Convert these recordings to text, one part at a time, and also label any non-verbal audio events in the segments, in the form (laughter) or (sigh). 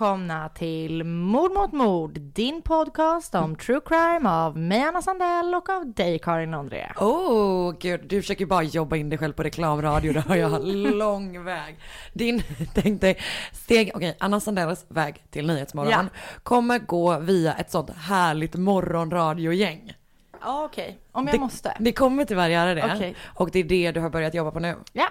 välkomna till Mord mot mord, din podcast om true crime av mig Anna Sandell och av dig Karin André. Oh, gud, du försöker bara jobba in dig själv på reklamradio, det har jag (laughs) lång väg. Din, tänk dig, steg, okej, Anna Sandells väg till Nyhetsmorgon Ja. kommer gå via ett sånt härligt morgonradiogäng. Ja, okej. Om jag det, måste. Det kommer tyvärr göra det. Okej. Och det är det du har börjat jobba på nu. Ja.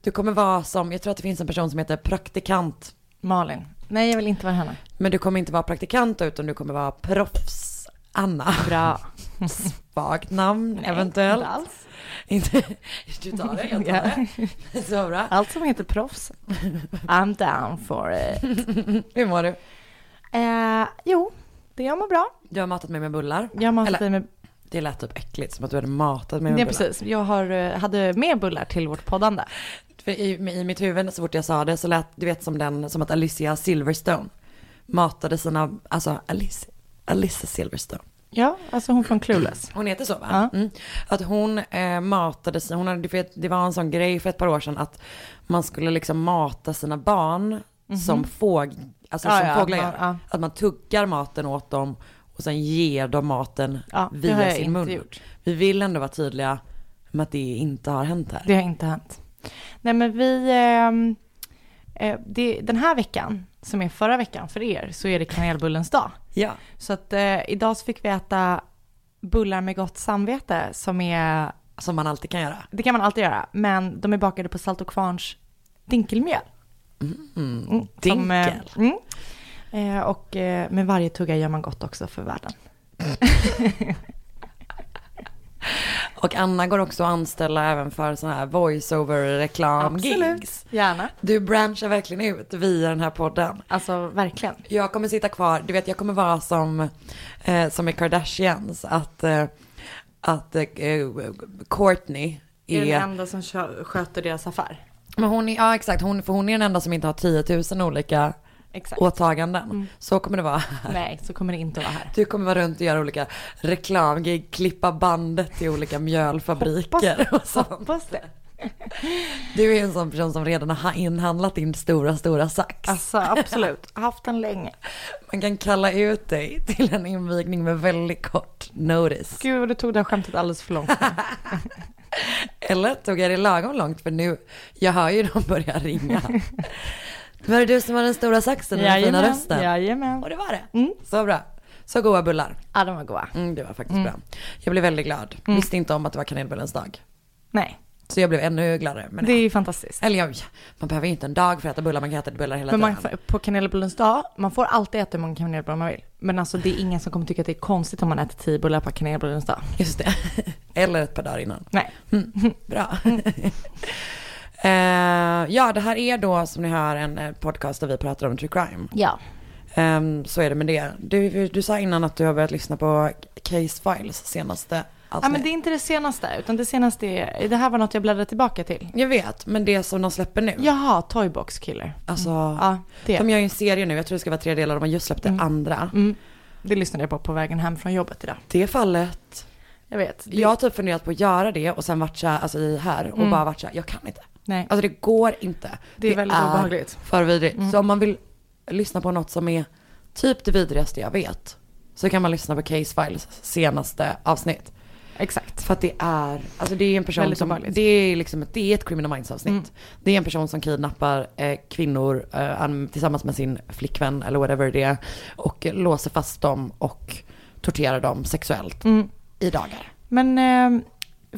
Du kommer vara som, jag tror att det finns en person som heter praktikant. Malin. Nej, jag vill inte vara henne. Men du kommer inte vara praktikant utan du kommer vara proffs. Anna. Bra. (laughs) Svagt namn eventuellt. Inte alls. Inte, du tar det, jag tar det. Så bra. Allt som heter proffs. I'm down for it. (laughs) Hur mår du? Eh, jo, det jag mår bra. Du har matat mig med bullar. Jag har matat Eller- dig med... Det lät typ äckligt, som att du hade matat mig med är bullar. precis. Jag har, eh, hade med bullar till vårt poddande. För i, I mitt huvud, så fort jag sa det, så lät du vet som den, som att Alicia Silverstone matade sina, alltså Alice, Alice Silverstone. Ja, alltså hon från Clueless. Hon heter så va? Ja. Mm. Att hon eh, matade sig, hon hade, det var en sån grej för ett par år sedan att man skulle liksom mata sina barn som, fåg, alltså. Ja, som ja, fåglar gör. Att man tuggar maten åt dem och sen ger dem maten Ja, via sin mun. gjort. Vi vill ändå vara tydliga med att det inte har hänt här. Det har inte hänt. Nej men vi, ehm, eh, det, den här veckan, som är förra veckan för er, så är det kanelbullens dag. Ja. Så att eh, idag så fick vi äta bullar med gott samvete som är, Som man alltid kan göra. det kan man alltid göra, men de är bakade på Salt och Kvarns dinkelmjöl. Mm. Mm, som, eh, Dinkel. mm. Eh, och eh, med varje tugga gör man gott också för världen. (laughs) Och Anna går också att anställa även för sådana här voice-over reklam gigs. gärna. Du branchar verkligen ut via den här podden. Alltså verkligen. Jag kommer sitta kvar, du vet jag kommer vara som, eh, som i Kardashians, att, eh, att eh, Courtney Är är, den enda som kö- sköter deras affär. men hon är, ja exakt, hon, för hon är den enda som inte har 10 000 olika Exakt. åtaganden. Så kommer det vara. Nej, så kommer det inte vara här. Du kommer vara runt och göra olika reklamgig, klippa bandet till olika mjölfabriker och sånt. Hoppas det. Du är en sån person som redan har inhandlat din stora, stora sax. Alltså absolut, haft den länge. Man kan kalla ut dig till en invigning med väldigt kort notice. Gud vad du tog det här skämtet alldeles för långt. (laughs) Eller tog jag det lagom långt för nu, jag hör ju dem börja ringa. Var det du som var den stora saxen och den fina rösten? Jajamän. Och det var det. Mm. Så bra. Så goda bullar. Ja, de var goda. Mm, det var faktiskt bra. Jag blev väldigt glad. Mm. Visste inte om att det var kanelbullens dag. Nej, Så jag blev ännu gladare. Men det är ju fantastiskt. Eller jag, man behöver ju inte en dag för att äta bullar, man kan äta bullar hela Men man, tiden. på kanelbullens dag, man får alltid äta hur många kanelbullar man vill. Men alltså det är ingen som kommer tycka att det är konstigt om man äter tio bullar på kanelbullens dag. Just det. (laughs) Eller ett par dagar innan. Nej. Mm, bra. (laughs) Eh, ja, det här är då som ni hör en eh, podcast där vi pratar om true crime. Ja. Ehm, så är det med det. Du, du sa innan att du har börjat lyssna på Case Files senaste avsnitt. Ja men det är inte det senaste, utan det senaste är, det här var något jag bläddrade tillbaka till. Jag vet, men det som de släpper nu. Jaha, Toybox Killer. Alltså, Ja, det. de gör ju en serie nu, jag tror det ska vara tre delar, de har just släppt det andra. Mm. Det lyssnade jag på på vägen hem från jobbet idag. Det fallet, Jag vet. Det, jag har typ funderat på att göra det och sen varit så här, alltså i här och Mm. bara varit så här, jag kan inte. Nej, Alltså det går inte. det är väldigt obehagligt. för vidrigt. Så om man vill lyssna på något som är typ det vidrigaste jag vet, så kan man lyssna på Case Files senaste avsnitt. Exakt. För att det är, alltså det är en person Väldigt som, obehagligt. det är liksom, det är ett criminal minds avsnitt. Mm. Det är en person som kidnappar eh, kvinnor eh, an- tillsammans med sin flickvän eller whatever det är. Och eh, låser fast dem och torterar dem sexuellt Mm. i dagar. Men, eh,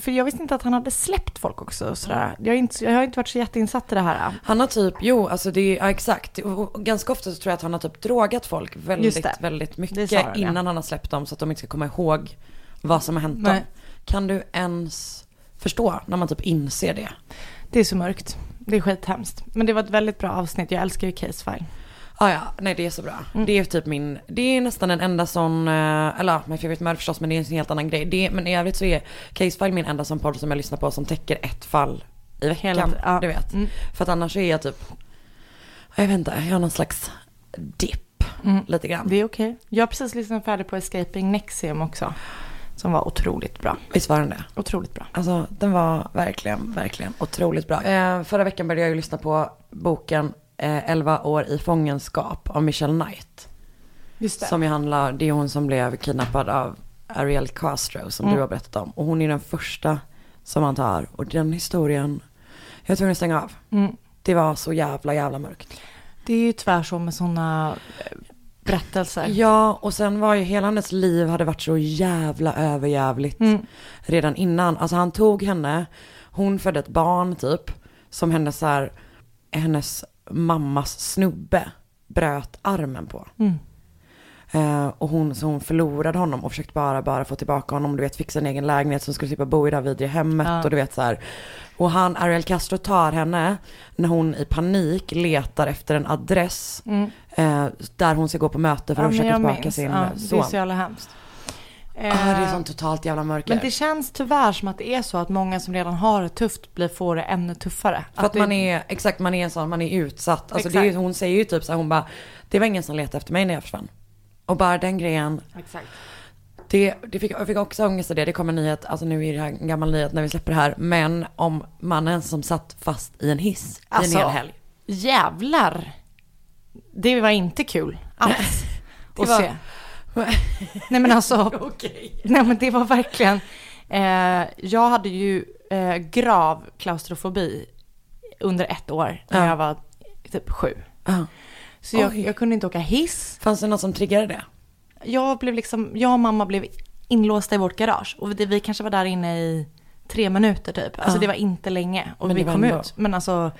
för jag visste inte att han hade släppt folk också. Sådär. Jag, har inte, jag har inte varit så jätteinsatt i det här. Han har typ, jo alltså det är, ja, exakt. Och, ganska ofta så tror jag att han har typ drogat folk väldigt, väldigt mycket han, ja. innan han har släppt dem så att de inte ska komma ihåg vad som har hänt Nej. dem. Kan du ens förstå när man typ inser det? Det är så mörkt. Det är skithemskt. Men det var ett väldigt bra avsnitt. Jag älskar ju Case File. Ah, ja, nej det är så bra. Mm. Det är typ min, det är nästan den enda sån, eh, eller ja, min favorite murder förstås men det är en helt annan grej. Det, men i övrigt så är Case File min enda sån podd som jag lyssnar på som täcker ett fall i veckan. Hela ja. Du vet. Mm. För att annars är jag typ, jag vet inte, jag har någon slags dipp Mm. lite grann. Det är okej. Jag har precis lyssnat färdigt på Escaping Nexium också. Som var otroligt bra. Visst var den det? Otroligt bra. Alltså den var verkligen, verkligen otroligt bra. Eh, förra veckan började jag ju lyssna på boken eh, 11 år i fångenskap av Michelle Knight. Just det. Som ju handlar, det är hon som blev kidnappad av Ariel Castro som Mm. du har berättat om. Och hon är den första som man tar. Och den historien, jag var tvungen att stänga av. Mm. Det var så jävla jävla mörkt. Det är ju tyvärr så med sådana berättelser. Ja, och sen var ju hela hennes liv hade varit så jävla överjävligt Mm. redan innan. Alltså han tog henne, hon födde ett barn typ, som hennes så här, hennes mammas snubbe bröt armen på. Mm. Eh, och hon, så hon förlorade honom och försökte bara, bara få tillbaka honom, du vet fixa en egen lägenhet så hon skulle slippa bo i det här vidriga hemmet Ja. och du vet så här. Och han, Ariel Castro tar henne när hon i panik letar efter en adress Mm. eh, där hon ska gå på möte för Ja, att försöka tillbaka minns. sin ja, eh, Det är son. så jävla hemskt. Ah, det är Eh, sånt totalt jävla mörker. Men det känns tyvärr som att det är så att många som redan har det tufft blir, får det ännu tuffare. För att det, man är, exakt man är sån, man är utsatt. Alltså det är, hon säger ju typ så här, hon bara, det var ingen som letade efter mig när jag försvann. Och bara den grejen, Exakt. det, det fick, jag fick också ångest av det, det kom en nyhet, alltså nu är det här en gammal nyhet när vi släpper det här, men om mannen som satt fast i en hiss Alltså, i en hel helg. Jävlar. Det var inte kul alls att var- se. (laughs) Nej men alltså, (laughs) Okej. nej men det var verkligen. Eh, jag hade ju eh, grav klaustrofobi under ett år när Ja. jag var typ sju. Ja. Så jag, jag kunde inte åka hiss. Fanns det något som triggade det? Jag, blev liksom, jag och mamma blev inlåsta i vårt garage. Och det, vi kanske var där inne i tre minuter typ. Alltså Ja. det var inte länge. Och Men vi kom ändå- ut. Men alltså,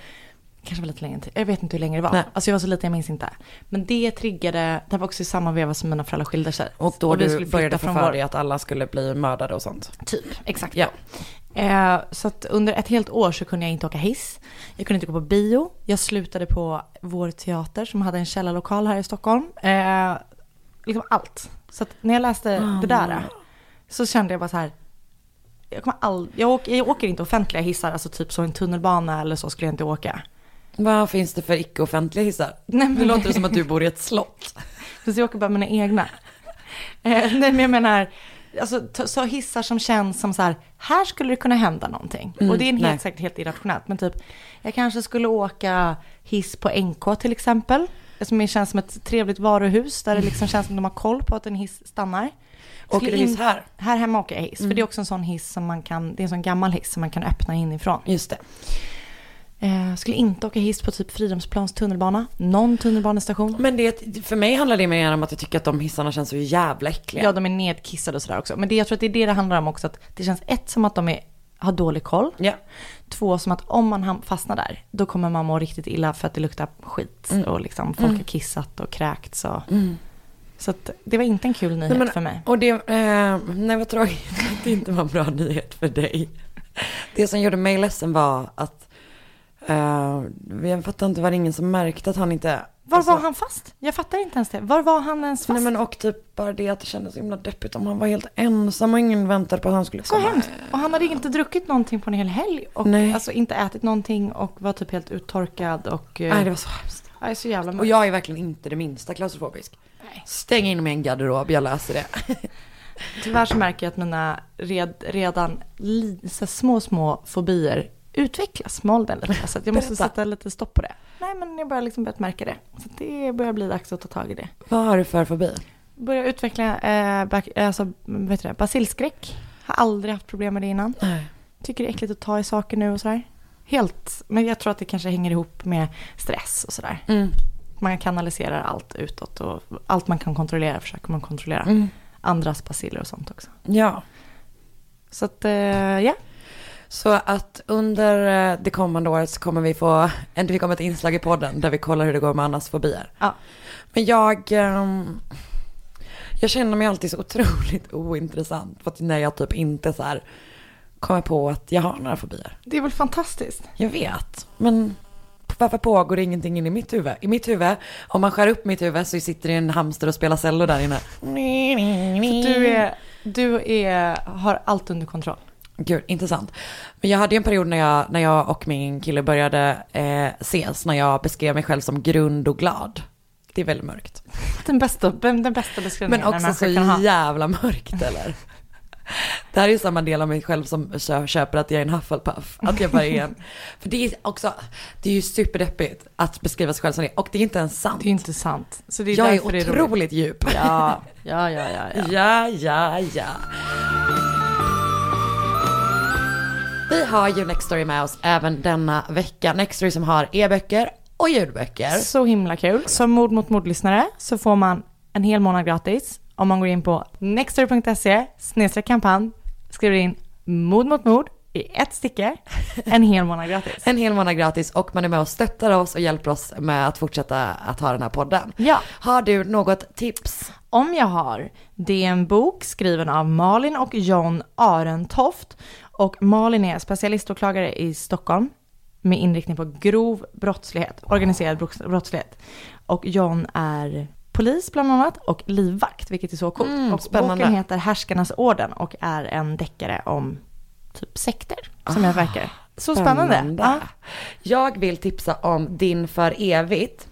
kanske var lite längre tid. Jag vet inte hur länge det var. Nej. Alltså jag var så liten, jag minns inte. Men det triggade, det var också i samma veva som mina föräldrar skilde sig. Och då vi du skulle började få för dig att alla skulle bli mördade och sånt? Typ, exakt. Ja. Eh, så att under ett helt år så kunde jag inte åka hiss. Jag kunde inte gå på bio. Jag slutade på vår teater som hade en källarlokal här i Stockholm. Eh, liksom allt. Så att när jag läste Ah. det där så kände jag bara så här. Jag, kommer all, jag, åker, jag åker inte offentliga hissar, alltså typ så en tunnelbana eller så skulle jag inte åka. Vad finns det för icke-offentliga hissar? Nej, men- Nu låter det som att du bor i ett slott. (laughs) Så jag åker bara mina egna. Eh, nej men jag menar, alltså så hissar som känns som så här, här skulle det kunna hända någonting. Mm, och det är en helt säkert helt irrationellt, men typ, jag kanske skulle åka hiss på NK till exempel. Som känns som ett trevligt varuhus där det liksom känns som de har koll på att en hiss stannar. Åker du hiss här? Mm. Här hemma åker jag hiss, för det är också en sån hiss som man kan, det är en sån gammal hiss som man kan öppna inifrån. Just det. Eh, skulle inte åka hiss på typ Fridhemsplans tunnelbana, någon tunnelbanestation. Men det, för mig handlar det mer om att jag tycker att de hissarna känns så jävla äckliga. Ja, de är nedkissade och sådär också. Men det, jag tror att det är det det handlar om också. Att det känns ett som att de är, har dålig koll. Ja. Två som att om man fastnar där, då kommer man må riktigt illa för att det luktar skit. Mm. Och liksom folk Mm. har kissat och kräkts. Och, Mm. Så att det var inte en kul nyhet Nej, men- för mig. Och det, eh, nej vad tråkigt (laughs) att det inte var en bra nyhet för dig. Det som gjorde mig ledsen var att, eh, jag fattar inte, var det ingen som märkte att han inte... Var alltså- var han fast? Jag fattar inte ens det. Var var han ens fast? Nej men och typ bara det att det kändes så himla deppigt om han var helt ensam och ingen väntade på att han skulle så komma. hemskt. Och han hade inte druckit någonting på en hel helg. Och Nej. alltså inte ätit någonting och var typ helt uttorkad. Och, eh, Nej det var så hemskt. är så jävla Och mörkt. jag är verkligen inte det minsta klaustrofobisk. Nej. Stäng in mig i en garderob, jag löser det. Tyvärr så märker jag att mina red, redan li, så små, små fobier utvecklas med åldern lite. Så att jag måste Berätta. sätta lite stopp på det. Nej men jag börjar liksom börjat märka det. Så det börjar bli dags att ta tag i det. Vad har du för fobi? Börjar utveckla eh, bak, alltså, vad heter det, basilskräck. Har aldrig haft problem med det innan. Nej. Tycker det är äckligt att ta i saker nu och sådär. Helt, men jag tror att det kanske hänger ihop med stress och sådär. Mm. Man kanaliserar allt utåt och allt man kan kontrollera försöker man kontrollera. Mm. Andras basiller och sånt också. Ja. Så att, eh, ja. Så att under eh, det kommande året så kommer vi få, (laughs) vi kommer ett inslag i podden där vi kollar hur det går med Annas fobier. Ja. Men jag, ehm, jag känner mig alltid så otroligt (laughs) ointressant. För att när jag typ inte så här kommer på att jag har några fobier. Det är väl fantastiskt? Jag vet, men varför pågår det ingenting in i mitt huvud? I mitt huvud, om man skär upp mitt huvud så sitter det en hamster och spelar cello där inne. Du, är, du är, har allt under kontroll. Gud, intressant. Men jag hade ju en period när jag, när jag och min kille började eh, ses, när jag beskrev mig själv som grund och glad. Det är väldigt mörkt. (laughs) Den bästa, den, bästa beskrivningen Men en också så jävla mörkt eller? (laughs) Det här är ju samma del av mig själv som kö- köper att jag är en Hufflepuff. Att jag bara är en. (laughs) För det är också, det är ju superdeppigt att beskriva sig själv som det. Och det är inte ens sant. Det är inte sant. Så det är jag är det är otroligt djup. Ja, ja, ja, ja. ja. Ja, ja, ja. Vi har ju Nextory med oss även denna vecka. Nextory som har e-böcker och ljudböcker. Så himla kul. Som Mord mot mord-lyssnare så får man en hel månad gratis om man går in på nextory.se snedstreck kampanj, skriver in mord mot mord i ett stycke, en hel månad gratis. (laughs) En hel månad gratis och man är med och stöttar oss och hjälper oss med att fortsätta att ha den här podden. Ja. Har du något tips? Om jag har, det är en bok skriven av Malin och John Arentoft. Och Malin är specialiståklagare i Stockholm med inriktning på grov brottslighet, organiserad brottslighet. Och John är polis bland annat och livvakt, vilket är så coolt. Mm, och spännande. boken heter Härskarnas orden och är en deckare om typ sekter, som jag verkar. Så spännande. Ja. Jag vill tipsa om Din för evigt.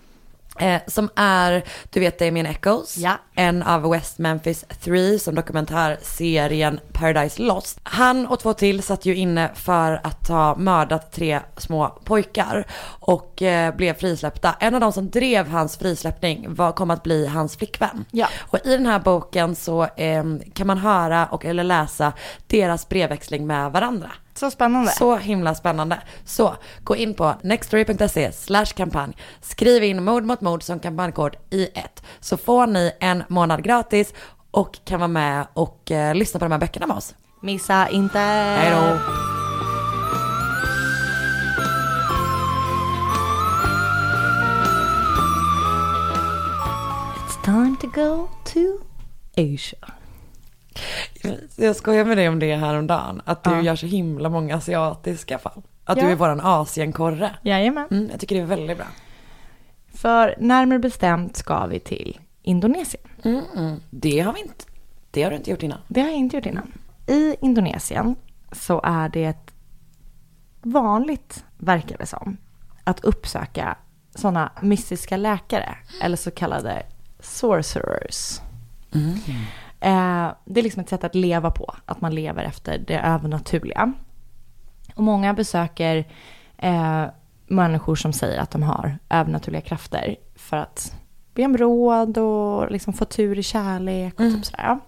Eh, som är, du vet Damien Echoes, Ja. en av West Memphis 3 som dokumentärserien Paradise Lost. Han och två till satt ju inne för att ha mördat tre små pojkar och eh, blev frisläppta. En av de som drev hans frisläppning var, kom att bli hans flickvän. Ja. Och i den här boken så eh, kan man höra och eller läsa deras brevväxling med varandra. Så spännande. Så himla spännande. Så gå in på nextory.se slash kampanj. Skriv in mord mot mord som kampanjkod i ett. Så får ni en månad gratis och kan vara med och eh, lyssna på de här böckerna med oss. Missa inte. Hej då! It's time to go to Asia. Jag skojar med dig om det häromdagen. Att du Ja. gör så himla många asiatiska fall. Att Ja. du är våran Asienkorre. Jajamän. Mm, jag tycker det är väldigt bra. För närmare bestämt ska vi till Indonesien. Mm, mm. Det har vi inte. Det har du inte gjort innan. Det har jag inte gjort innan. I Indonesien så är det vanligt, verkar det som, att uppsöka sådana mystiska läkare eller så kallade sorcerers. Eh, det är liksom ett sätt att leva på, att man lever efter det övernaturliga. Och många besöker eh, människor som säger att de har övernaturliga krafter för att be om råd och liksom få tur i kärlek och typ sådär.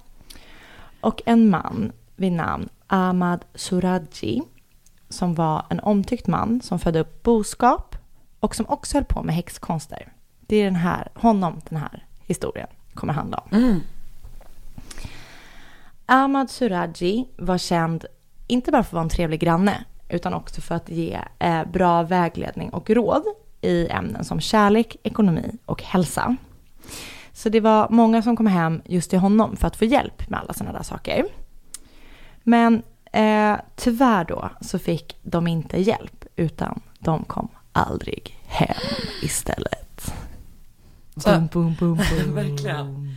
Och en man vid namn Ahmad Suraji som var en omtyckt man som födde upp boskap och som också höll på med häxkonster. Det är den här, honom den här historien kommer handla om. Mm. Ahmad Suraji var känd inte bara för att vara en trevlig granne utan också för att ge eh, bra vägledning och råd i ämnen som kärlek, ekonomi och hälsa. Så det var många som kom hem just till honom för att få hjälp med alla sådana där saker. Men eh, tyvärr då så fick de inte hjälp utan de kom aldrig hem istället. Så- Boom, boom, boom, boom. (laughs) Verkligen.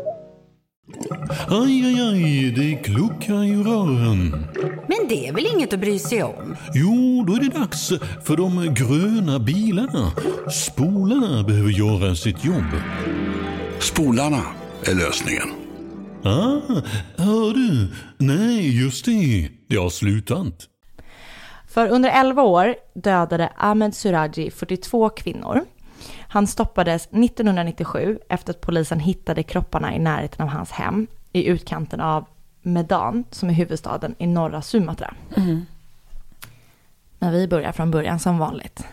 Aj, aj, aj, det kluckar i rören. Men det är väl inget att bry sig om? Jo, då är det dags för de gröna bilarna. Spolarna behöver göra sitt jobb. Spolarna är lösningen. Ah, hör du? Nej, just det. Det har slutat. För under 11 år dödade Ahmed Suraji 42 kvinnor. Han stoppades 1997 efter att polisen hittade kropparna i närheten av hans hem i utkanten av Medan, som är huvudstaden i norra Sumatra. Men vi börjar från början som vanligt.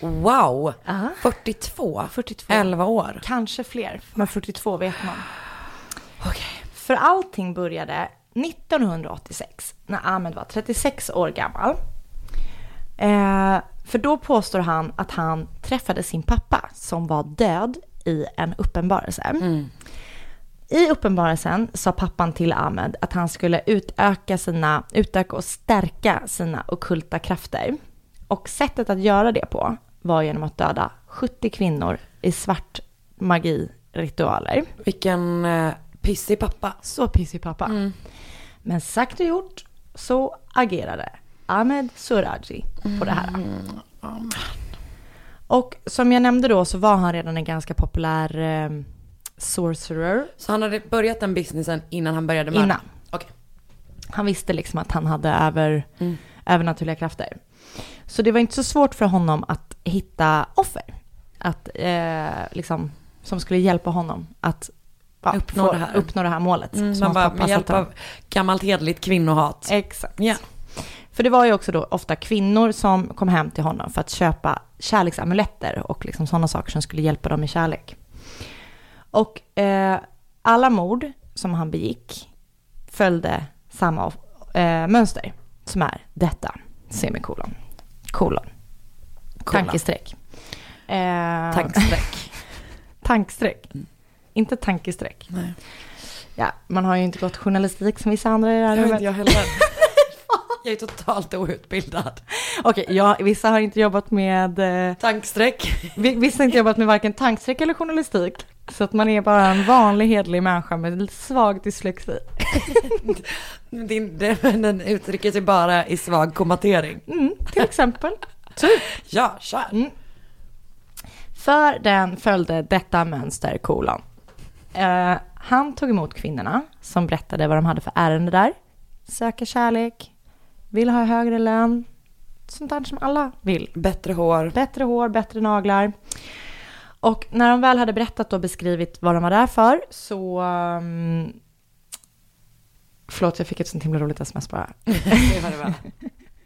Wow! Aha. 42? 42. 11 år. Kanske fler, men 42 vet man. För allting började 1986 när Ahmed var 36 år gammal. Eh, för då påstår han att han träffade sin pappa som var död i en uppenbarelse. I uppenbarelsen sa pappan till Ahmed att han skulle utöka, sina, utöka och stärka sina okulta krafter. Och sättet att göra det på var genom att döda 70 kvinnor i svart magi ritualer. Vilken eh, pissig pappa. Så pissig pappa. Men sagt och gjort så agerade Ahmed Suraji på det här. Och som jag nämnde då så var han redan en ganska populär eh, sorcerer. Så han hade börjat den businessen innan han började mörda? Innan. Okej. Han visste liksom att han hade över, övernaturliga krafter. Så det var inte så svårt för honom att hitta offer. Att, eh, liksom, som skulle hjälpa honom att ja, Uppnå få, det här. uppnå det här målet. Mm, man bara, med hjälp av gammalt hederligt kvinnohat. Exakt. Ja. För det var ju också då ofta kvinnor som kom hem till honom för att köpa kärleksamuletter och liksom sådana saker som skulle hjälpa dem i kärlek. Och eh, alla mord som han begick följde samma eh, mönster som är detta, semikolon, kolon, tankestreck. Eh, Tankstreck. (laughs) tankstreck. Inte tankestreck. Nej. Ja, man har ju inte gått journalistik som vissa andra i det här Jag rummet. inte jag heller. (laughs) jag är totalt outbildad. Okej, ja, vissa har inte jobbat med, eh, Tankstreck. vi- vissa har inte jobbat med varken tankstreck eller journalistik. Så att man är bara en vanlig hederlig människa med svag dyslexi. (laughs) Din, den uttrycker sig bara i svag kommatering. Mm, till exempel. Typ. Ja, kör. Mm. För den följde detta mönster, kolon. Eh, han tog emot kvinnorna som berättade vad de hade för ärende där. Söker kärlek, vill ha högre lön, sånt där som alla vill. Bättre hår. Bättre hår, bättre naglar. Och när de väl hade berättat och beskrivit vad de var där för så... Um, förlåt, jag fick ett sånt himla roligt sms bara. (laughs)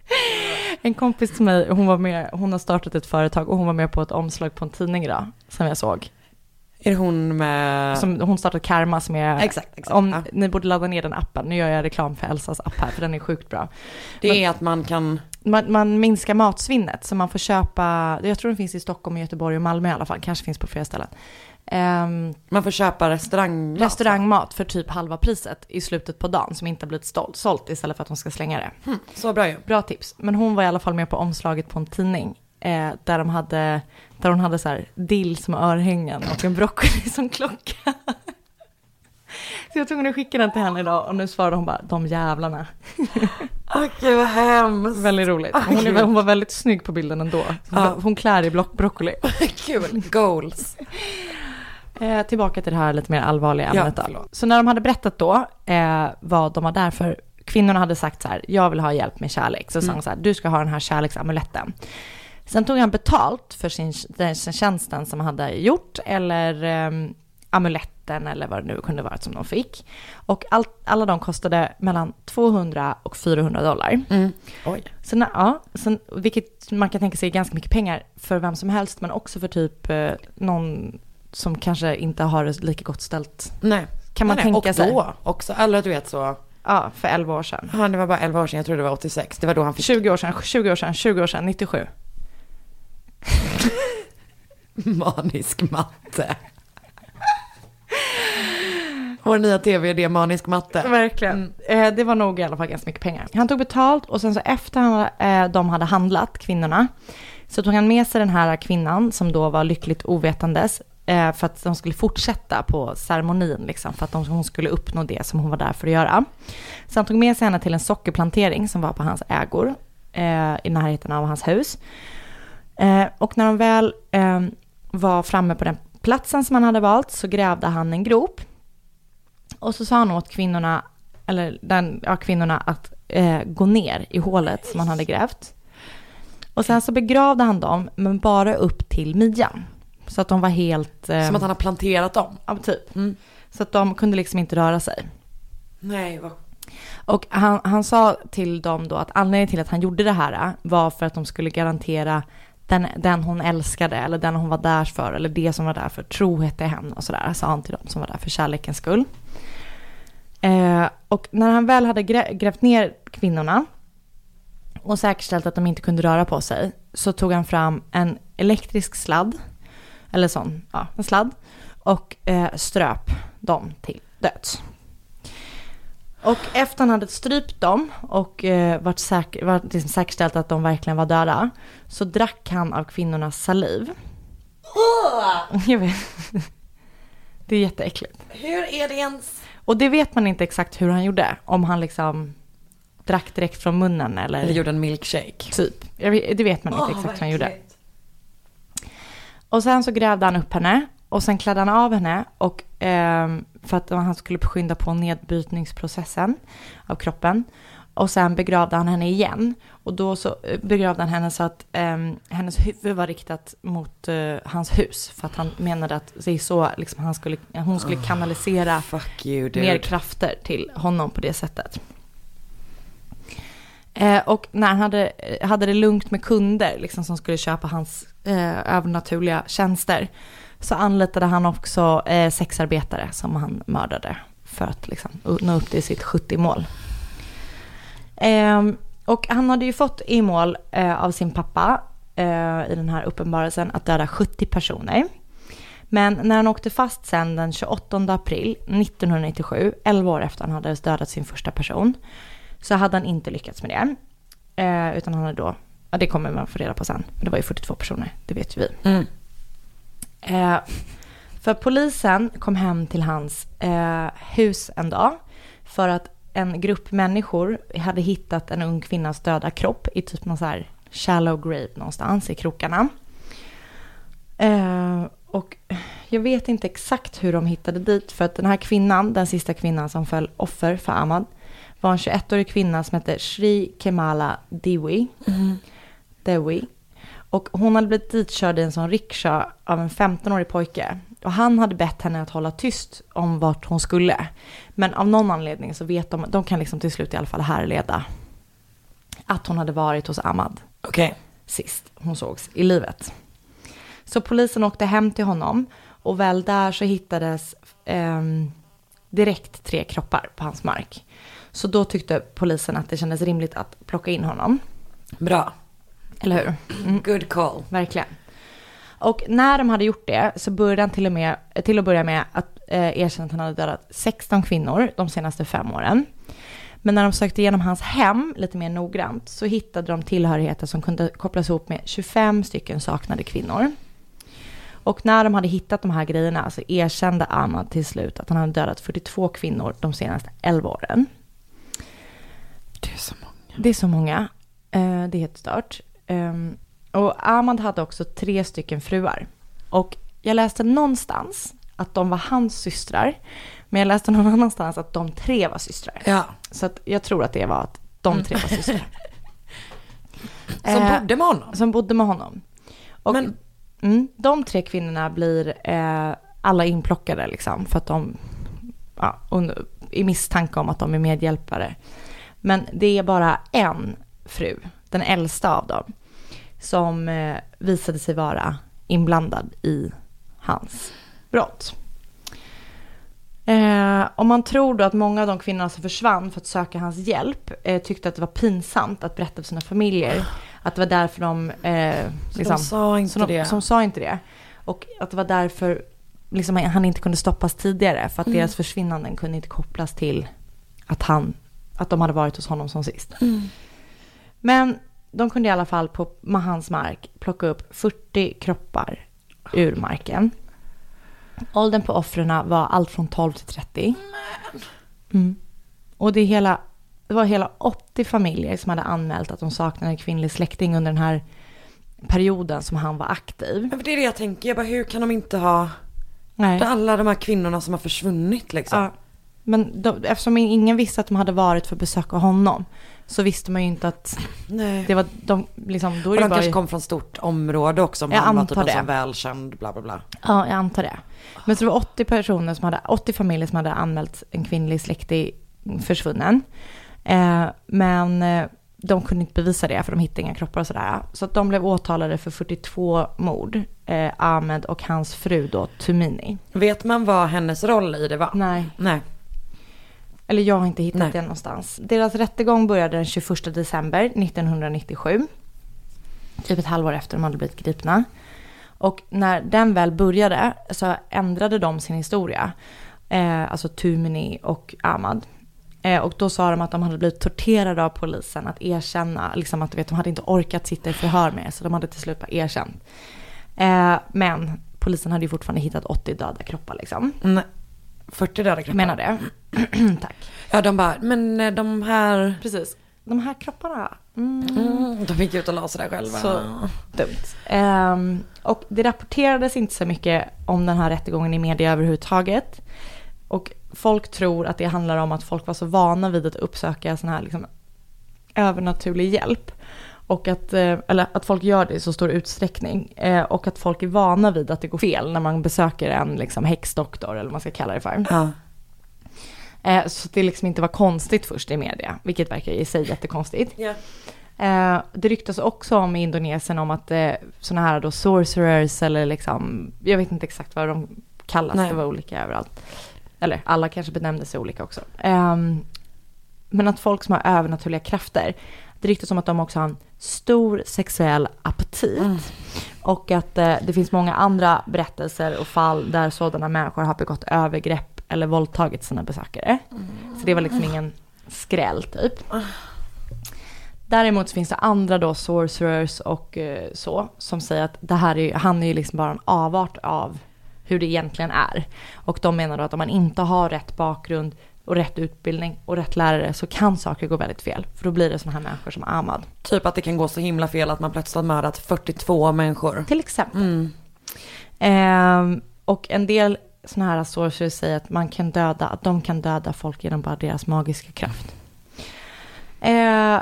(laughs) En kompis till mig, hon var med, hon har startat ett företag och hon var med på ett omslag på en tidning idag som jag såg. Är det hon med... Som, hon startat Karma som är... Exakt, exakt, Om, ja. Ni borde ladda ner den appen. Nu gör jag reklam för Elsas app här för den är sjukt bra. det är att man kan... Man, man minskar matsvinnet så man får köpa, jag tror den finns i Stockholm, Göteborg och Malmö i alla fall, kanske finns på flera ställen. Ehm, Man får köpa restaurang. restaurangmat för typ halva priset i slutet på dagen som inte har blivit stolt, sålt istället för att de ska slänga det. Så bra ju. Bra tips. Men hon var i alla fall med på omslaget på en tidning eh, där, de hade, där hon hade så här dill som örhängen och en broccoli som klocka. (laughs) Så jag tog att skicka den till henne idag och nu svarade hon bara de jävlarna. Okej, vad hemskt. Väldigt roligt. Hon, är, hon var väldigt snygg på bilden ändå. Hon, Ja. hon klär i block, broccoli. (laughs) Kul. Goals. (laughs) Eh, tillbaka till det här lite mer allvarliga Ja, ämnet. då. förlåt. så när de hade berättat då eh, vad de var där för, kvinnorna hade sagt så här, jag vill ha hjälp med kärlek. Så sa Mm. hon så här, du ska ha den här kärleksamuletten. Sen tog han betalt för sin, den tjänsten som han hade gjort, eller eh, amuletten eller vad det nu kunde vara som de fick. Och allt, alla de kostade mellan 200 och 400 dollar. Mm. Oj. Så ja, sen, vilket man kan tänka sig är ganska mycket pengar för vem som helst, men också för typ eh, någon som kanske inte har det lika gott ställt. Nej. Kan man nej, tänka och sig? då också. Eller du vet så. Ja, för 11 år sedan. Ja, det var bara 11 år sedan. Jag trodde det var 86. Det var då han fick 20 år sedan, 20 år sedan, 20 år sedan, 97. (laughs) manisk matte. Vår nya tv-idé, manisk matte. Verkligen. Eh, det var nog i alla fall ganska mycket pengar. Han tog betalt och sen så efter han, eh, de hade handlat, kvinnorna, så tog han med sig den här kvinnan som då var lyckligt ovetandes eh, för att de skulle fortsätta på ceremonin, liksom, för att de, hon skulle uppnå det som hon var där för att göra. Så han tog med sig henne till en sockerplantering som var på hans ägor eh, i närheten av hans hus. Eh, och när de väl eh, var framme på den platsen som han hade valt så grävde han en grop och så sa han åt kvinnorna, eller den, ja, kvinnorna att eh, gå ner i hålet som han hade grävt. Och sen så begravde han dem, men bara upp till midjan. Så att de var helt... Eh, Som att han har planterat dem. Ja, typ. Mm. Så att de kunde liksom inte röra sig. Nej, vad... Och han, han sa till dem då att anledningen till att han gjorde det här var för att de skulle garantera den, den hon älskade eller den hon var där för eller det som var där för trohet till henne och sådär, sa han till dem som var där för kärlekens skull. Eh, och när han väl hade grä, grävt ner kvinnorna och säkerställt att de inte kunde röra på sig så tog han fram en elektrisk sladd, eller sån, ja, en sladd och eh, ströp dem till döds. Och efter han hade strypt dem och eh, varit, säker, varit liksom säkerställt att de verkligen var döda så drack han av kvinnornas saliv. Jag vet. (laughs) Det är jätteäckligt. Hur är det ens? Och det vet man inte exakt hur han gjorde. Om han liksom drack direkt från munnen eller, Eller gjorde en milkshake? typ. Det vet man inte Åh, exakt hur han gjorde. Och sen så grävde han upp henne och sen klädde han av henne och ehm, för att han skulle skynda på nedbrytningsprocessen av kroppen. Och sen begravde han henne igen. Och då så eh, begravde han henne så att ehm, hennes huvud var riktat mot eh, hans hus. För att han menade att det är så liksom, han skulle, hon skulle kanalisera Fuck you mer krafter till honom på det sättet. Eh, och när han hade, hade det lugnt med kunder liksom, som skulle köpa hans eh, övernaturliga tjänster så anlitade han också eh, sexarbetare som han mördade för att liksom, nå upp till sitt 70-mål. Eh, och han hade ju fått i mål eh, av sin pappa eh, i den här uppenbarelsen att döda 70 personer. Men när han åkte fast sen den 28 april 1997, 11 år efter han hade dödat sin första person, så hade han inte lyckats med det. Eh, utan han hade då, ja det kommer man få reda på sen, men det var ju 42 personer, det vet ju vi. Mm. Eh, för polisen kom hem till hans eh, hus en dag för att en grupp människor hade hittat en ung kvinnas döda kropp i typ någon så här shallow grave någonstans i krokarna. Eh, och jag vet inte exakt hur de hittade dit för att den här kvinnan, den sista kvinnan som föll offer för Ahmad, var en 21-årig kvinna som hette Shri Kemala Dewi. Dewi. Och hon hade blivit ditkörd i en sån riksha av en 15-årig pojke. Och han hade bett henne att hålla tyst om vart hon skulle. Men av någon anledning så vet de, de kan liksom till slut i alla fall härleda att hon hade varit hos Ahmad Okej. sist hon sågs i livet. Så polisen åkte hem till honom och väl där så hittades ehm, direkt tre kroppar på hans mark. Så då tyckte polisen att det kändes rimligt att plocka in honom. Bra. Eller hur? Mm. Good call. Verkligen. Och när de hade gjort det så började han till, och med, till att börja med att eh, erkänna att han hade dödat 16 kvinnor de senaste fem åren. Men när de sökte igenom hans hem lite mer noggrant så hittade de tillhörigheter som kunde kopplas ihop med 25 stycken saknade kvinnor. Och när de hade hittat de här grejerna så erkände Ahmad till slut att han hade dödat 42 kvinnor de senaste 11 åren. Det är så många. Det är så många. Eh, det är helt stört. Ehm, och Ahmad hade också tre stycken fruar. Och jag läste någonstans att de var hans systrar. Men jag läste någon (laughs) annanstans att de tre var systrar. Ja. Så att jag tror att det var att de tre var systrar. (laughs) Som Eh, bodde med honom. Som bodde med honom. Och Men- mm, de tre kvinnorna blir eh, alla inplockade liksom. För att de, ja, under, i misstanke om att de är medhjälpare. Men det är bara en fru, den äldsta av dem, som eh, visade sig vara inblandad i hans brott. Eh, om man tror då att många av de kvinnorna som försvann för att söka hans hjälp eh, tyckte att det var pinsamt att berätta för sina familjer. Att det var därför de... Eh, liksom, de sa inte de, det. Som sa inte det. Och att det var därför liksom, han inte kunde stoppas tidigare. För att Mm. deras försvinnanden kunde inte kopplas till att, han, att de hade varit hos honom som sist. Mm. Men de kunde i alla fall på hans mark plocka upp 40 kroppar ur marken. Åldern på offren var allt från 12 till 30. Mm. Och det, hela, det var hela 80 familjer som hade anmält att de saknade en kvinnlig släkting under den här perioden som han var aktiv. Men det är det jag tänker, jag bara hur kan de inte ha Nej. alla de här kvinnorna som har försvunnit liksom? Ja. Men de, eftersom ingen visste att de hade varit för att besöka honom så visste man ju inte att Nej. det var de, liksom, då och de bara... kanske kom från stort område också om Jag han var typ en sån välkänd bla bla bla. Ja, jag antar det. Men så det var 80 personer som hade, 80 familjer som hade anmält en kvinnlig släkting försvunnen. Eh, men eh, de kunde inte bevisa det för de hittade inga kroppar och sådär. Så att de blev åtalade för 42 mord. Eh, Ahmed och hans fru då, Tumini. Vet man vad hennes roll i det var? Nej. Nej. Eller jag har inte hittat Nej. det någonstans. Deras rättegång började den 21 december 1997. Typ ett halvår efter de hade blivit gripna. Och när den väl började så ändrade de sin historia. Eh, alltså Tumini och Ahmad. Eh, och då sa de att de hade blivit torterade av polisen att erkänna, liksom att vet, de hade inte orkat sitta i förhör med så de hade till slut bara erkänt. Eh, men polisen hade ju fortfarande hittat 80 döda kroppar liksom. Nej. 40 döda kroppar. Menar det. (clears throat) Tack. Ja, de bara, men eh, de här... Precis. De här kropparna, mm, Mm, de gick ut och la sig där själva. Så dumt. Ehm, och det rapporterades inte så mycket om den här rättegången i media överhuvudtaget. Och folk tror att det handlar om att folk var så vana vid att uppsöka sån här liksom övernaturlig hjälp. Och att, eh, eller att folk gör det i så stor utsträckning. Eh, och att folk är vana vid att det går fel när man besöker en liksom häxdoktor eller vad man ska kalla det för. Ja. Eh, så det liksom inte var konstigt först i media, vilket verkar i sig jättekonstigt. Ja. Eh, det ryktas också om i Indonesien om att eh, sådana här då sorcerers eller liksom, jag vet inte exakt vad de kallas, Nej. det var olika överallt. Eller alla kanske benämnde sig olika också. Ehm, men att folk som har övernaturliga krafter, det ryktas om att de också har en stor sexuell aptit. Och att eh, det finns många andra berättelser och fall där sådana människor har begått övergrepp eller våldtagit sina besökare. Så det var liksom ingen skräll typ. Däremot så finns det andra då sorcerers och eh, så som säger att det här är, han är ju liksom bara en avart av hur det egentligen är. Och de menar då att om man inte har rätt bakgrund och rätt utbildning och rätt lärare så kan saker gå väldigt fel. För då blir det sådana här människor som Ahmad. Typ att det kan gå så himla fel att man plötsligt har mördat 42 människor. Till exempel. Ehm, och en del sådana här sorcerers säger att man kan döda, att de kan döda folk genom bara deras magiska kraft. Eh,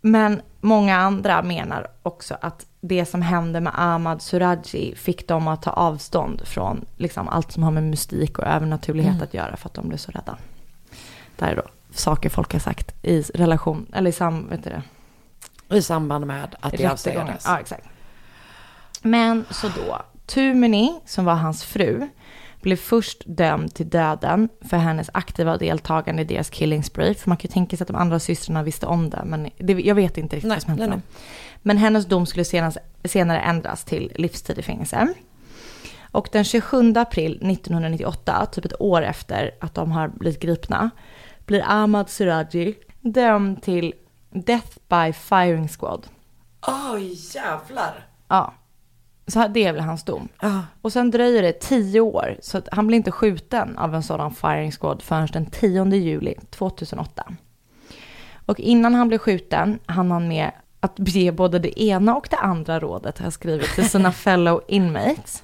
men många andra menar också att det som hände med Ahmad Suraji fick dem att ta avstånd från liksom allt som har med mystik och övernaturlighet att göra för att de blev så rädda. Det här är då saker folk har sagt i relation, eller i sam, vet du det, I samband med att det avslöjades. Ja, exakt. Men så då, Tumini, som var hans fru, blev först dömd till döden för hennes aktiva deltagande i deras killing spree. För man kan ju tänka sig att de andra systrarna visste om det, men det, jag vet inte riktigt Nej, vad som hände nej. Men hennes dom skulle senast, senare ändras till livstid i fängelse. Och den 27 april 1998, typ ett år efter att de har blivit gripna, blir Ahmad Siraji dömd till Death by Firing Squad. Oj, jävlar. Ja. Så det är väl hans dom. Ja. Och sen dröjer det tio år, så att han blir inte skjuten av en sådan firing squad förrän den 10 juli 2008. Och innan han blev skjuten hann han med att ge både det ena och det andra rådet, har skrivit, till sina (laughs) fellow inmates.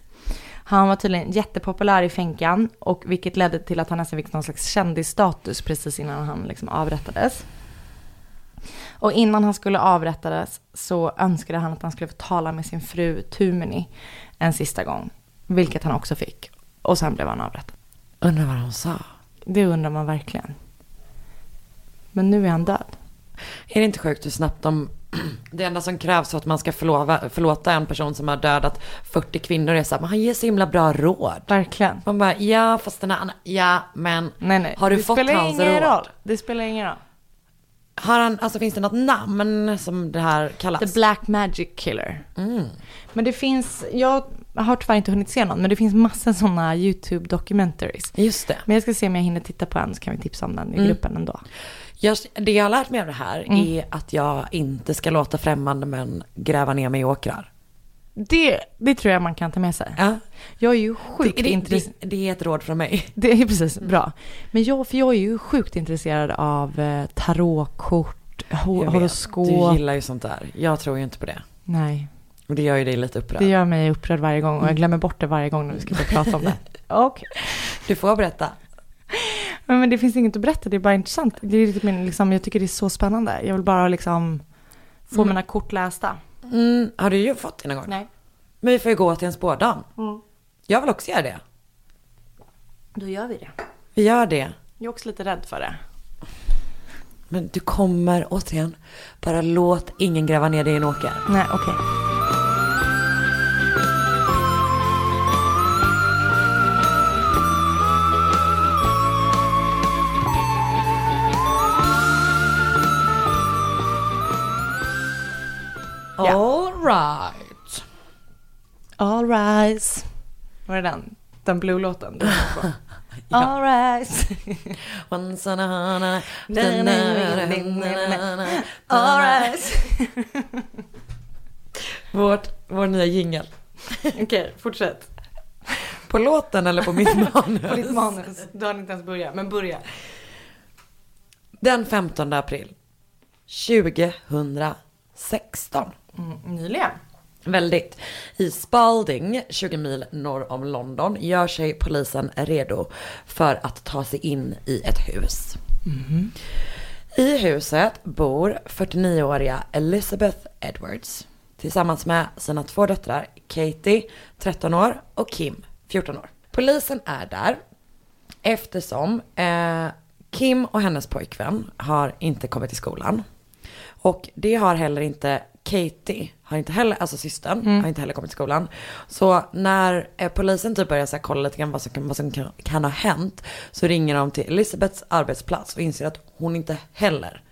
Han var tydligen jättepopulär i fänkan, och vilket ledde till att han nästan fick någon slags kändisstatus precis innan han liksom avrättades. Och innan han skulle avrättades så önskade han att han skulle få tala med sin fru Tumini en sista gång. Vilket han också fick. Och sen blev han avrättad. Undrar vad de sa. Det undrar man verkligen. Men nu är han död. Är det inte sjukt hur snabbt de... (clears throat) Det enda som krävs för att man ska förlova, förlåta en person som har dödat 40 kvinnor är så här, men han ger så himla bra råd. Verkligen. Man bara, ja fast den här, ja men Nej, nej. har du det fått spelar hans ingen råd? roll. Det spelar ingen roll. Har han, alltså finns det något namn som det här kallas? The Black Magic Killer. Mm. Men det finns, jag har tyvärr inte hunnit se någon, men det finns massor sådana YouTube documentaries. Just det. Men jag ska se om jag hinner titta på en så kan vi tipsa om den i Mm. gruppen ändå. Jag, det jag har lärt mig av det här Mm. är att jag inte ska låta främmande män gräva ner mig i åkrar. Det, det tror jag man kan ta med sig. Ja. Jag är ju sjukt intresserad. det, det är ett råd från mig. (laughs) Det är precis, bra. Men jag, för jag är ju sjukt intresserad av eh, tarotkort, horoskop. Du gillar ju sånt där. Jag tror ju inte på det. Nej, Och det gör ju dig lite upprörd. det gör mig upprörd varje gång och jag glömmer bort det varje gång när vi ska (laughs) prata om det. Okej. Du får berätta. (laughs) Men, men det finns inget att berätta, det är bara intressant. Det är liksom, jag tycker det är så spännande. Jag vill bara liksom få Mm. mina kort lästa. Mm, har du ju fått det någon gång? Nej. Men vi får ju gå till en spådam. Mm. Jag vill också göra det. Då gör vi det. Vi gör det. Jag är också lite rädd för det. Men du kommer, återigen, bara låt ingen gräva ner dig i en åker. Nej, okej. Ja. All right. All rise. Var det den? Den blue-låten? du (laughs) på? Ja. All rise. (laughs) Once on a- na- All rise. Vårt, vår nya jingel. (laughs) Okej, fortsätt. På låten eller på mitt manus? På ditt manus. Du har inte ens börjat, men börja. Den 15 april 2016. Mm, nyligen. Väldigt. I Spalding, 20 mil norr om London, gör sig polisen redo för att ta sig in i ett hus. I huset bor 49-åriga Elizabeth Edwards tillsammans med sina två döttrar Katie, 13 år, och Kim, 14 år. Polisen är där eftersom eh, Kim och hennes pojkvän har inte kommit till skolan. Och det har heller inte Katie, har inte heller, alltså systern, har inte heller kommit till skolan. Så när eh, polisen typ börjar så kolla lite grann vad som, kan, vad som kan, kan ha hänt så ringer de till Elisabeths arbetsplats och inser att hon inte heller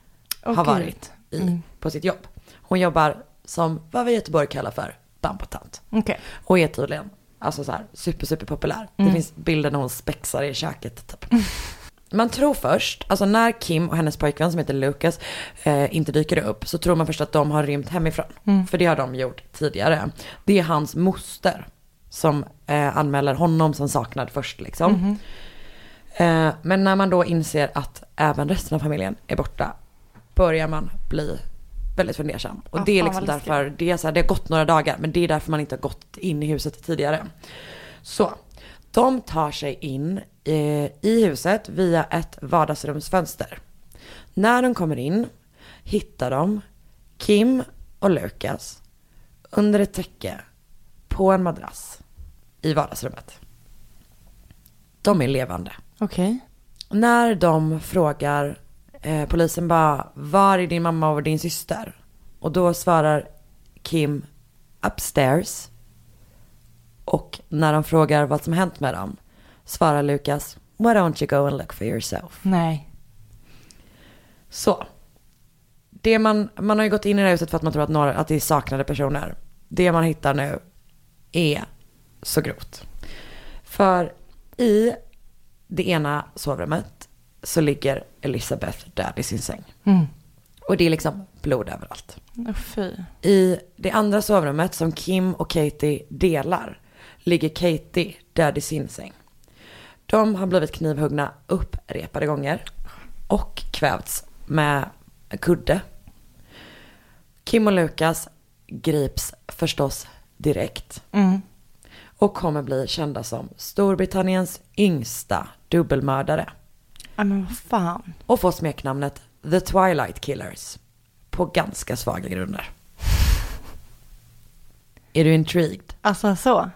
har Okej. varit i, på sitt jobb. Hon jobbar som vad vi i Göteborg kallar för bambatant. Okej. Och är tydligen alltså så här, super, super populär. Det finns bilder när hon spexar i köket typ. (laughs) Man tror först, alltså när Kim och hennes pojkvän som heter Lucas eh, inte dyker upp så tror man först att de har rymt hemifrån. För det har de gjort tidigare. Det är hans moster som eh, anmäler honom som saknad först liksom. Eh, men när man då inser att även resten av familjen är borta börjar man bli väldigt fundersam. Och Ja, det är liksom därför, det, är så här, det har gått några dagar men det är därför man inte har gått in i huset tidigare. Så, de tar sig in eh, i huset via ett vardagsrumsfönster. När de kommer in hittar de Kim och Lukas under ett täcke på en madrass i vardagsrummet. De är levande. Okej. När de frågar eh, polisen bara, var är din mamma och din syster? Och då svarar Kim upstairs. Och när de frågar vad som hänt med dem svarar Lukas, why don't you go and look for yourself? Nej. Så. Det man, man har ju gått in i det här huset för att man tror att, några, att det är saknade personer. Det man hittar nu är så grovt. För i det ena sovrummet så ligger Elisabeth död i sin säng. Mm. Och det är liksom blod överallt. Oh. I det andra sovrummet som Kim och Katie delar ligger Katie död i sin säng. De har blivit knivhuggna upprepade gånger och kvävts med kudde. Kim och Lukas grips förstås direkt Mm. och kommer bli kända som Storbritanniens yngsta dubbelmördare Ja, men vad fan. och får smeknamnet The Twilight Killers på ganska svaga grunder. Är du intrigued? Alltså så.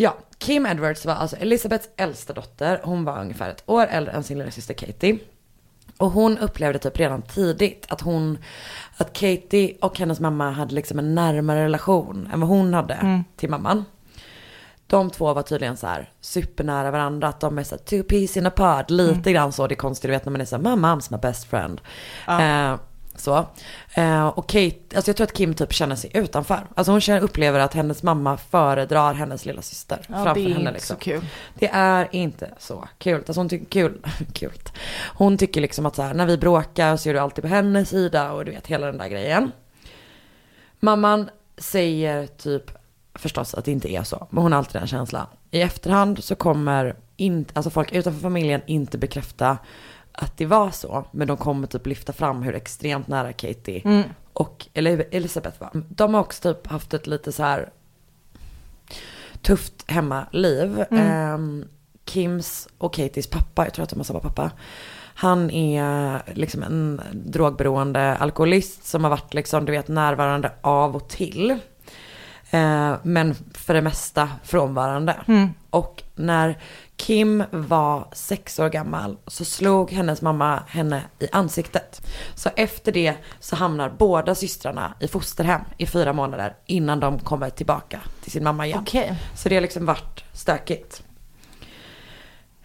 Ja, Kim Edwards var alltså Elizabeths äldsta dotter. Hon var ungefär ett år äldre än sin lilla syster Katie. Och hon upplevde typ redan tidigt att hon, att Katie och hennes mamma hade liksom en närmare relation än vad hon hade till mamman. De två var tydligen så här supernära varandra, att de är så här two peas in a pod, lite grann så det är konstigt, du vet när man är så här, my mom's my best friend. Eh, så. Eh, och Kate, alltså jag tror att Kim typ känner sig utanför. Alltså hon känner, upplever att hennes mamma föredrar hennes lilla syster Ja, framför det är henne inte liksom. så kul. Det är inte så kul. Alltså hon tycker kul, (laughs) kul. Hon tycker liksom att så här, när vi bråkar så är du alltid på hennes sida och du vet hela den där grejen. Mamman säger typ förstås att det inte är så, men hon har alltid den känslan. I efterhand så kommer inte, alltså folk utanför familjen inte bekräfta att det var så, men de kommer typ lyfta fram hur extremt nära Katie och Eli- Elisabeth var. De har också typ haft ett lite så här tufft hemmaliv. Ehm, Kims och Katies pappa, jag tror att de har samma pappa. Han är liksom en drogberoende alkoholist som har varit liksom, du vet, närvarande av och till. Eh, men för det mesta frånvarande. Och när Kim var sex år gammal så slog hennes mamma henne i ansiktet. Så efter det så hamnar båda systrarna i fosterhem i fyra månader innan de kommer tillbaka till sin mamma igen. Okej. Så det har liksom varit stökigt.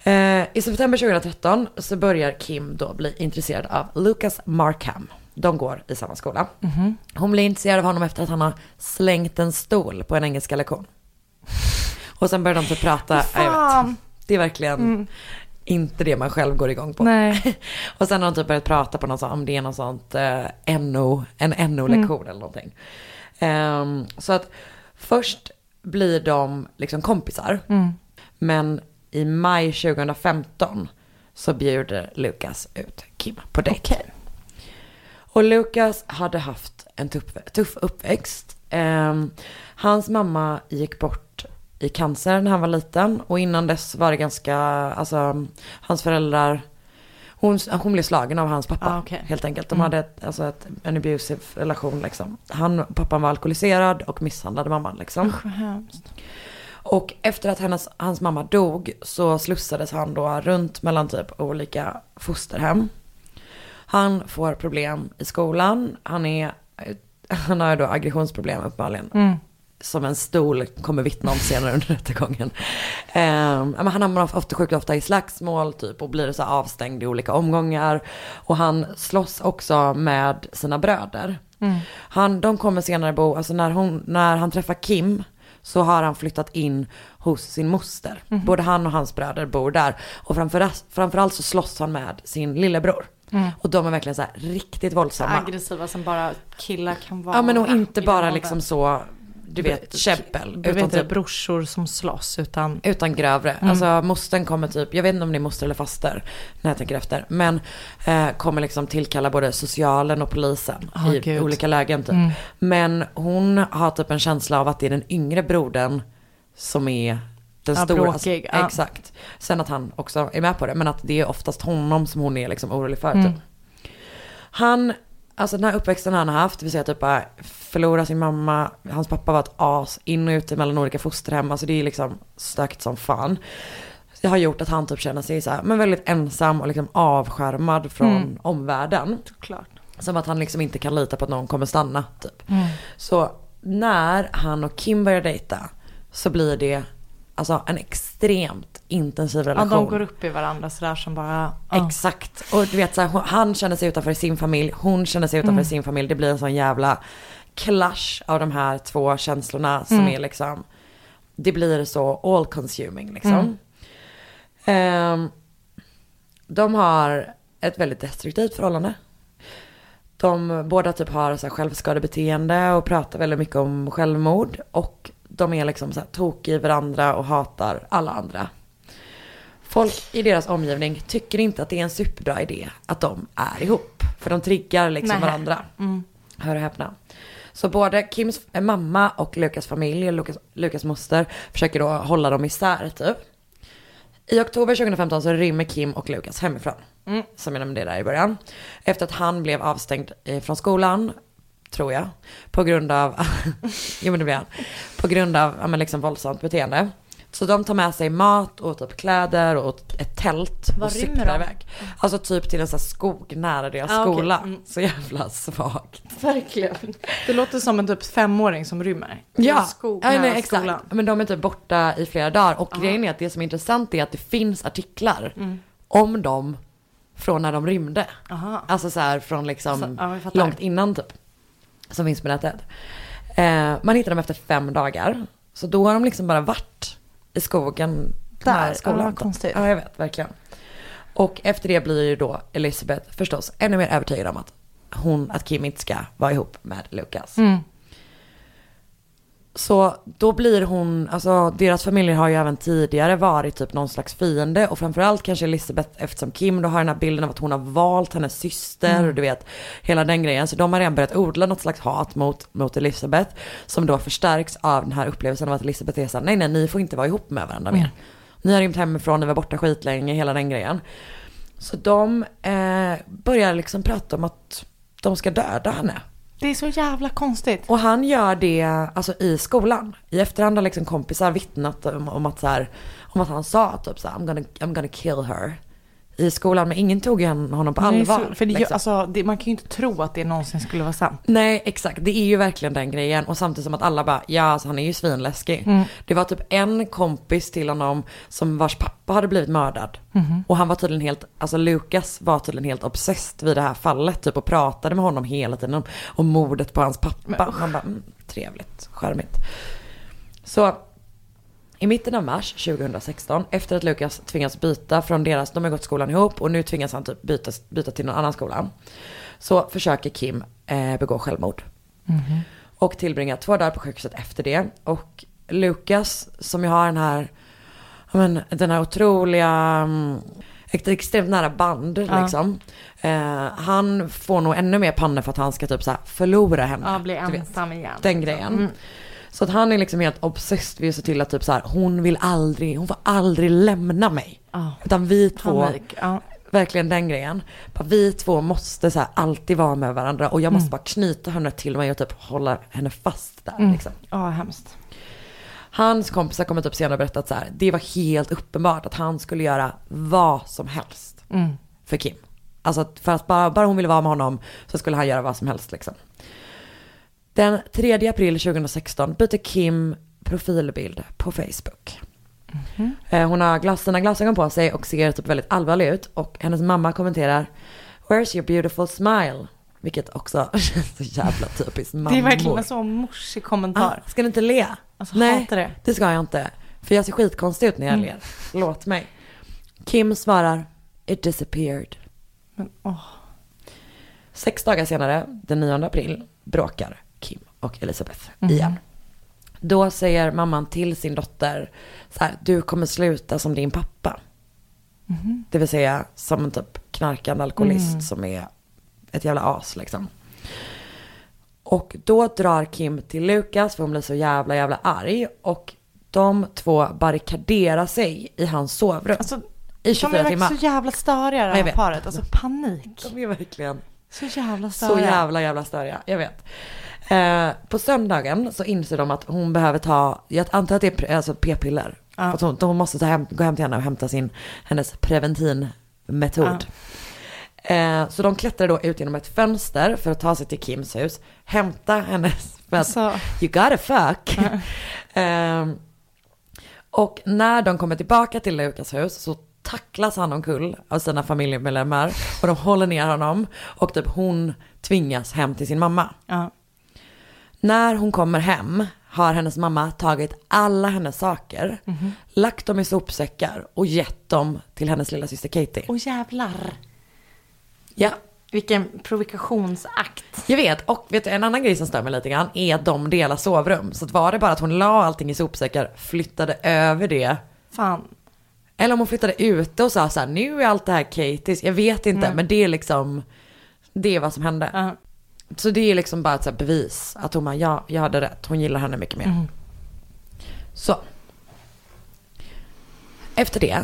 Eh, I september 2013 så börjar Kim då bli intresserad av Lucas Markham. De går i samma skola. Hon blir intresserad av honom efter att han har slängt en stol på en engelska lektion. Och sen börjar de typ prata. Ja, jag vet. Det är verkligen inte det man själv går igång på. Nej. (laughs) Och sen har de typ börjat prata på något sånt, om det är något sånt eh, NO, en NO-lektion eller någonting. Ehm, så att först blir de liksom kompisar. Mm. Men i maj 2015 så bjuder Lukas ut Kim på dejt. Okej. Och Lukas hade haft en tuff, tuff uppväxt. Ehm, hans mamma gick bort i cancer när han var liten. Och innan dess var det ganska, alltså hans föräldrar, hon, hon blev slagen av hans pappa Ah, okej. helt enkelt. De Mm. hade ett, alltså ett, en abusive relation liksom. Han, pappan var alkoholiserad och misshandlade mamman liksom. Usch vad hemskt. Och efter att hennes, hans mamma dog så slussades han då runt mellan typ olika fosterhem. Han får problem i skolan. Han, är, (laughs) han har ju då aggressionsproblem uppenbarligen. Mm. Som en stol kommer vittna om senare under (laughs) rättegången. Um, han hamnar ofta, sjukt ofta i slagsmål typ och blir så avstängd i olika omgångar. Och han slåss också med sina bröder. Mm. Han, de kommer senare bo, alltså när, hon, när han träffar Kim så har han flyttat in hos sin moster. Mhm. Både han och hans bröder bor där. Och framför, framförallt så slåss han med sin lillebror. Mm. Och de är verkligen så här riktigt våldsamma. Aggressiva som bara killar kan vara. Ja men och inte bara liksom så, du vet, käbbel. Du vet typ brorsor som slåss utan. Utan grövre. Mm. Alltså mostern kommer typ, jag vet inte om det är moster eller faster när jag tänker efter. Men eh, kommer liksom tillkalla både socialen och polisen Ah, i gud. olika lägen typ. Mm. Men hon har typ en känsla av att det är den yngre brodern som är den Ja, stora. bråkig, Alltså, ja. Exakt. Sen att han också är med på det. Men att det är oftast honom som hon är liksom orolig för Mm. typ. Han, alltså den här uppväxten han har haft, vill säga typ bara förlora sin mamma, hans pappa var ett as, in och ut mellan olika fosterhem, alltså det är liksom stökigt som fan. Det har gjort att han typ känner sig så här, men väldigt ensam och liksom avskärmad från Mm. omvärlden. Såklart. Som att han liksom inte kan lita på att någon kommer stanna typ. Mm. Så när han och Kim börjar dejta så blir det alltså en extremt intensiv Ja, relation. de går upp i varandra sådär som bara. ja. Exakt. Och du vet så här, han känner sig utanför sin familj, hon känner sig utanför Mm. sin familj. Det blir en sån jävla clash av de här två känslorna som Mm. är liksom, det blir så all consuming liksom. Mm. Ehm, de har ett väldigt destruktivt förhållande. De båda typ har så här självskadebeteende och pratar väldigt mycket om självmord. Och de är liksom så här tokiga i varandra och hatar alla andra. Folk i deras omgivning tycker inte att det är en superbra idé att de är ihop. För de triggar liksom Nej. varandra. Mm. Hör och häpna. Så både Kims mamma och Lukas familj, Lukas, Lukas moster, försöker då hålla dem isär typ. I oktober 2015 så rymmer Kim och Lukas hemifrån. Mm. Som jag nämnde där i början. Efter att han blev avstängd eh, från skolan, tror jag. På grund av, (laughs) jo men det blev han. På grund av ja, men liksom våldsamt beteende. Så de tar med sig mat och typ kläder och ett tält Var och rymmer cyklar de? iväg. Alltså typ till en sån här skog nära deras Ah, skola. Mm. Så jävla svagt. Verkligen. Det låter som en typ femåring som rymmer. Ja, En skog ja nära nej, exakt. skolan. Men de är typ borta i flera dagar. Och Ja. grejen är att det som är intressant är att det finns artiklar Mm. om dem från när de rymde. Aha. Alltså så här från liksom Alltså, ja, långt innan typ. Som finns på nätet. Eh, man hittar dem efter fem dagar. Så då har de liksom bara varit i skogen Där, ja, skolan. vad konstigt. Ja, jag vet, verkligen. Och efter det blir ju då Elisabeth förstås ännu mer övertygad om att hon, att Kim inte ska vara ihop med Lukas. Mm. Så då blir hon, alltså deras familjer har ju även tidigare varit typ någon slags fiende och framförallt kanske Elisabeth eftersom Kim då har den här bilden av att hon har valt hennes syster Mm. och du vet hela den grejen. Så de har redan börjat odla något slags hat mot, mot Elisabeth som då förstärks av den här upplevelsen av att Elisabeth är såhär, nej nej ni får inte vara ihop med varandra Mm. mer. Ni har rymt hemifrån, ni var borta skitlänge, hela den grejen. Så de eh, börjar liksom prata om att de ska döda henne. Det är så jävla konstigt. Och han gör det alltså i skolan. I efterhand har liksom kompisar vittnat om, om att så här, om att han sa typ så här, I'm gonna, I'm gonna kill her. I skolan, men ingen tog ju honom på allvar. så- För det, liksom. alltså, det, man kan ju inte tro att det någonsin skulle vara sant. Nej, exakt. Det är ju verkligen den grejen. Och samtidigt som att alla bara, ja alltså han är ju svinläskig. Mm. Det var typ en kompis till honom som vars pappa hade blivit mördad. Mhm. Och han var tydligen helt, alltså Lukas var tydligen helt obsessed vid det här fallet. Typ och pratade med honom hela tiden om, om mordet på hans pappa. Men. Man bara, mm, trevligt, charmigt. Så i mitten av mars 2016, efter att Lukas tvingas byta från deras, de har gått skolan ihop och nu tvingas han typ byta, byta till någon annan skola. Så försöker Kim eh, begå självmord. Mhm. Och tillbringar två dagar på sjukhuset efter det. Och Lucas som ju har den här, men, den här otroliga, mm, ett extremt nära band Ja. liksom. Eh, han får nog ännu mer pannor för att han ska typ så förlora henne. Ja, bli ensam igen. Den grejen. Mm. Så att han är liksom helt obsessed vid att se till att typ så här, hon vill aldrig, hon får aldrig lämna mig. Ja. Utan vi två. Ja. verkligen den grejen. Vi två måste så här alltid vara med varandra och jag måste Mm. bara knyta henne till mig och typ hålla henne fast där Mm. liksom. Ja, hemskt. Hans kompisar kommer typ senare berätta att så här, det var helt uppenbart att han skulle göra vad som helst Mm. för Kim. Alltså för att bara, bara hon ville vara med honom så skulle han göra vad som helst liksom. Den 3 april 2016 byter Kim profilbild på Facebook. Eh, Hon har sina glasögon på sig och ser typ väldigt allvarlig ut och hennes mamma kommenterar Where's your beautiful smile? Vilket också (laughs) känns så jävla typiskt mammor. Det är verkligen en så morsig kommentar. Ah, ska du inte le? Alltså, Nej, det. det ska jag inte. För jag ser skitkonstig ut när jag Mm. ler. Låt mig. Kim svarar It disappeared. Men, åh. Sex dagar senare, den 9 april, bråkar och Elisabeth Mhm. igen. Då säger mamman till sin dotter så här, du kommer sluta som din pappa. Mhm. Det vill säga som en typ knarkande alkoholist Mm. som är ett jävla as liksom. Och då drar Kim till Lukas för hon blir så jävla jävla arg. Och de två barrikaderar sig i hans sovrum Alltså, i de 24 är timmar. verkligen så jävla störiga det här paret. Alltså panik. De är verkligen Så jävla störiga. så jävla jävla störiga, jag vet. Eh, på söndagen så inser de att hon behöver ta, jag antar att det är alltså p-piller. Ja. Att hon, hon måste ta hem, gå hem till henne och hämta sin, hennes preventinmetod. Eh, så de klättrar då ut genom ett fönster för att ta sig till Kims hus, hämta hennes, (laughs) för att Alltså, you gotta fuck. (laughs) Ehm, och när de kommer tillbaka till Lukas hus så tacklas han omkull av sina familjemedlemmar och de håller ner honom och typ hon tvingas hem till sin mamma. ja. När hon kommer hem har hennes mamma tagit alla hennes saker, lagt dem i sopsäckar och gett dem till hennes lilla syster Katie. Åh jävlar. Ja, Vilken provokationsakt. Jag vet, och vet du, en annan grej som stör mig lite grann är att de delar sovrum. Så att var det bara att hon la allting i sopsäckar, flyttade över det. Fan. Eller om hon flyttade ute och sa så här, nu är allt det här Katies. Jag vet inte, men det är liksom, det är vad som hände. Ja. Så det är liksom bara ett bevis att hon bara, ja, jag hade rätt. Hon gillar henne mycket mer. Så. Efter det,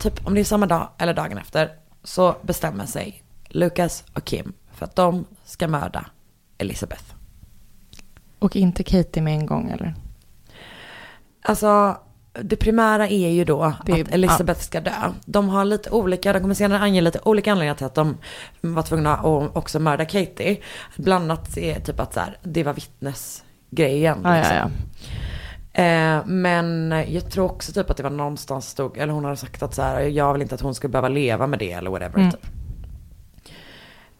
typ om det är samma dag eller dagen efter, så bestämmer sig Lucas och Kim för att de ska mörda Elisabeth. Och inte Katie med en gång eller? Alltså, det primära är ju då Det att Elisabeth ska dö. De har lite olika, de kommer senare ange lite olika anledningar till att de var tvungna att också mörda Katie. Bland annat är typ att så här, det var vittnesgrejen. Ja, ja, liksom. ja. Eh, men jag tror också typ att det var någonstans stod, eller hon hade sagt att så här, jag vill inte att hon ska behöva leva med det eller whatever. Mm. Typ.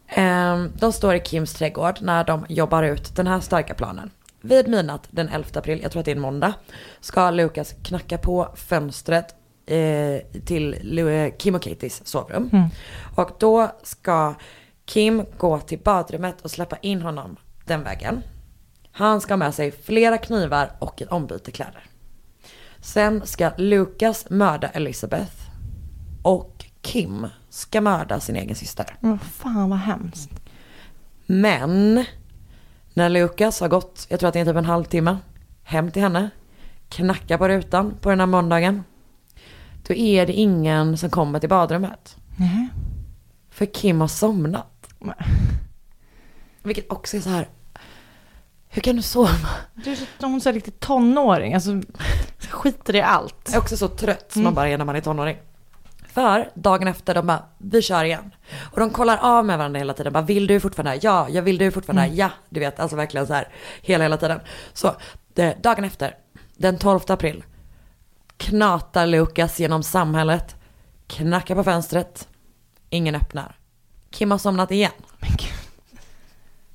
Eh, de står i Kims trädgård när de jobbar ut den här starka planen. Vid midnatt den 11 april, jag tror att det är en måndag, ska Lukas knacka på fönstret eh, till eh, Kim och Katies sovrum. Mm. Och då ska Kim gå till badrummet och släppa in honom den vägen. Han ska ha med sig flera knivar och ett ombyte kläder. Sen ska Lukas mörda Elizabeth. Och Kim ska mörda sin egen syster. Men fan vad hemskt. Men när Lukas har gått, jag tror att det är typ en halvtimme, hem till henne, knackar på rutan på den här måndagen. Då är det ingen som kommer till badrummet. Nej. För Kim har somnat. Men- Vilket också är så här. Hur kan du sova? Du är så, hon är så riktigt tonåring. Alltså skiter i allt. Jag är också så trött som Mm. man bara är när man är tonåring. För dagen efter, de bara, vi kör igen. Och de kollar av med varandra hela tiden. Bara, vill du fortfarande? Ja, jag vill du fortfarande? Mm. Ja, du vet, alltså verkligen så här hela, hela tiden. Så det, dagen efter, den 12 april, knatar Lukas genom samhället, knackar på fönstret, ingen öppnar. Kim har somnat igen. Men gud.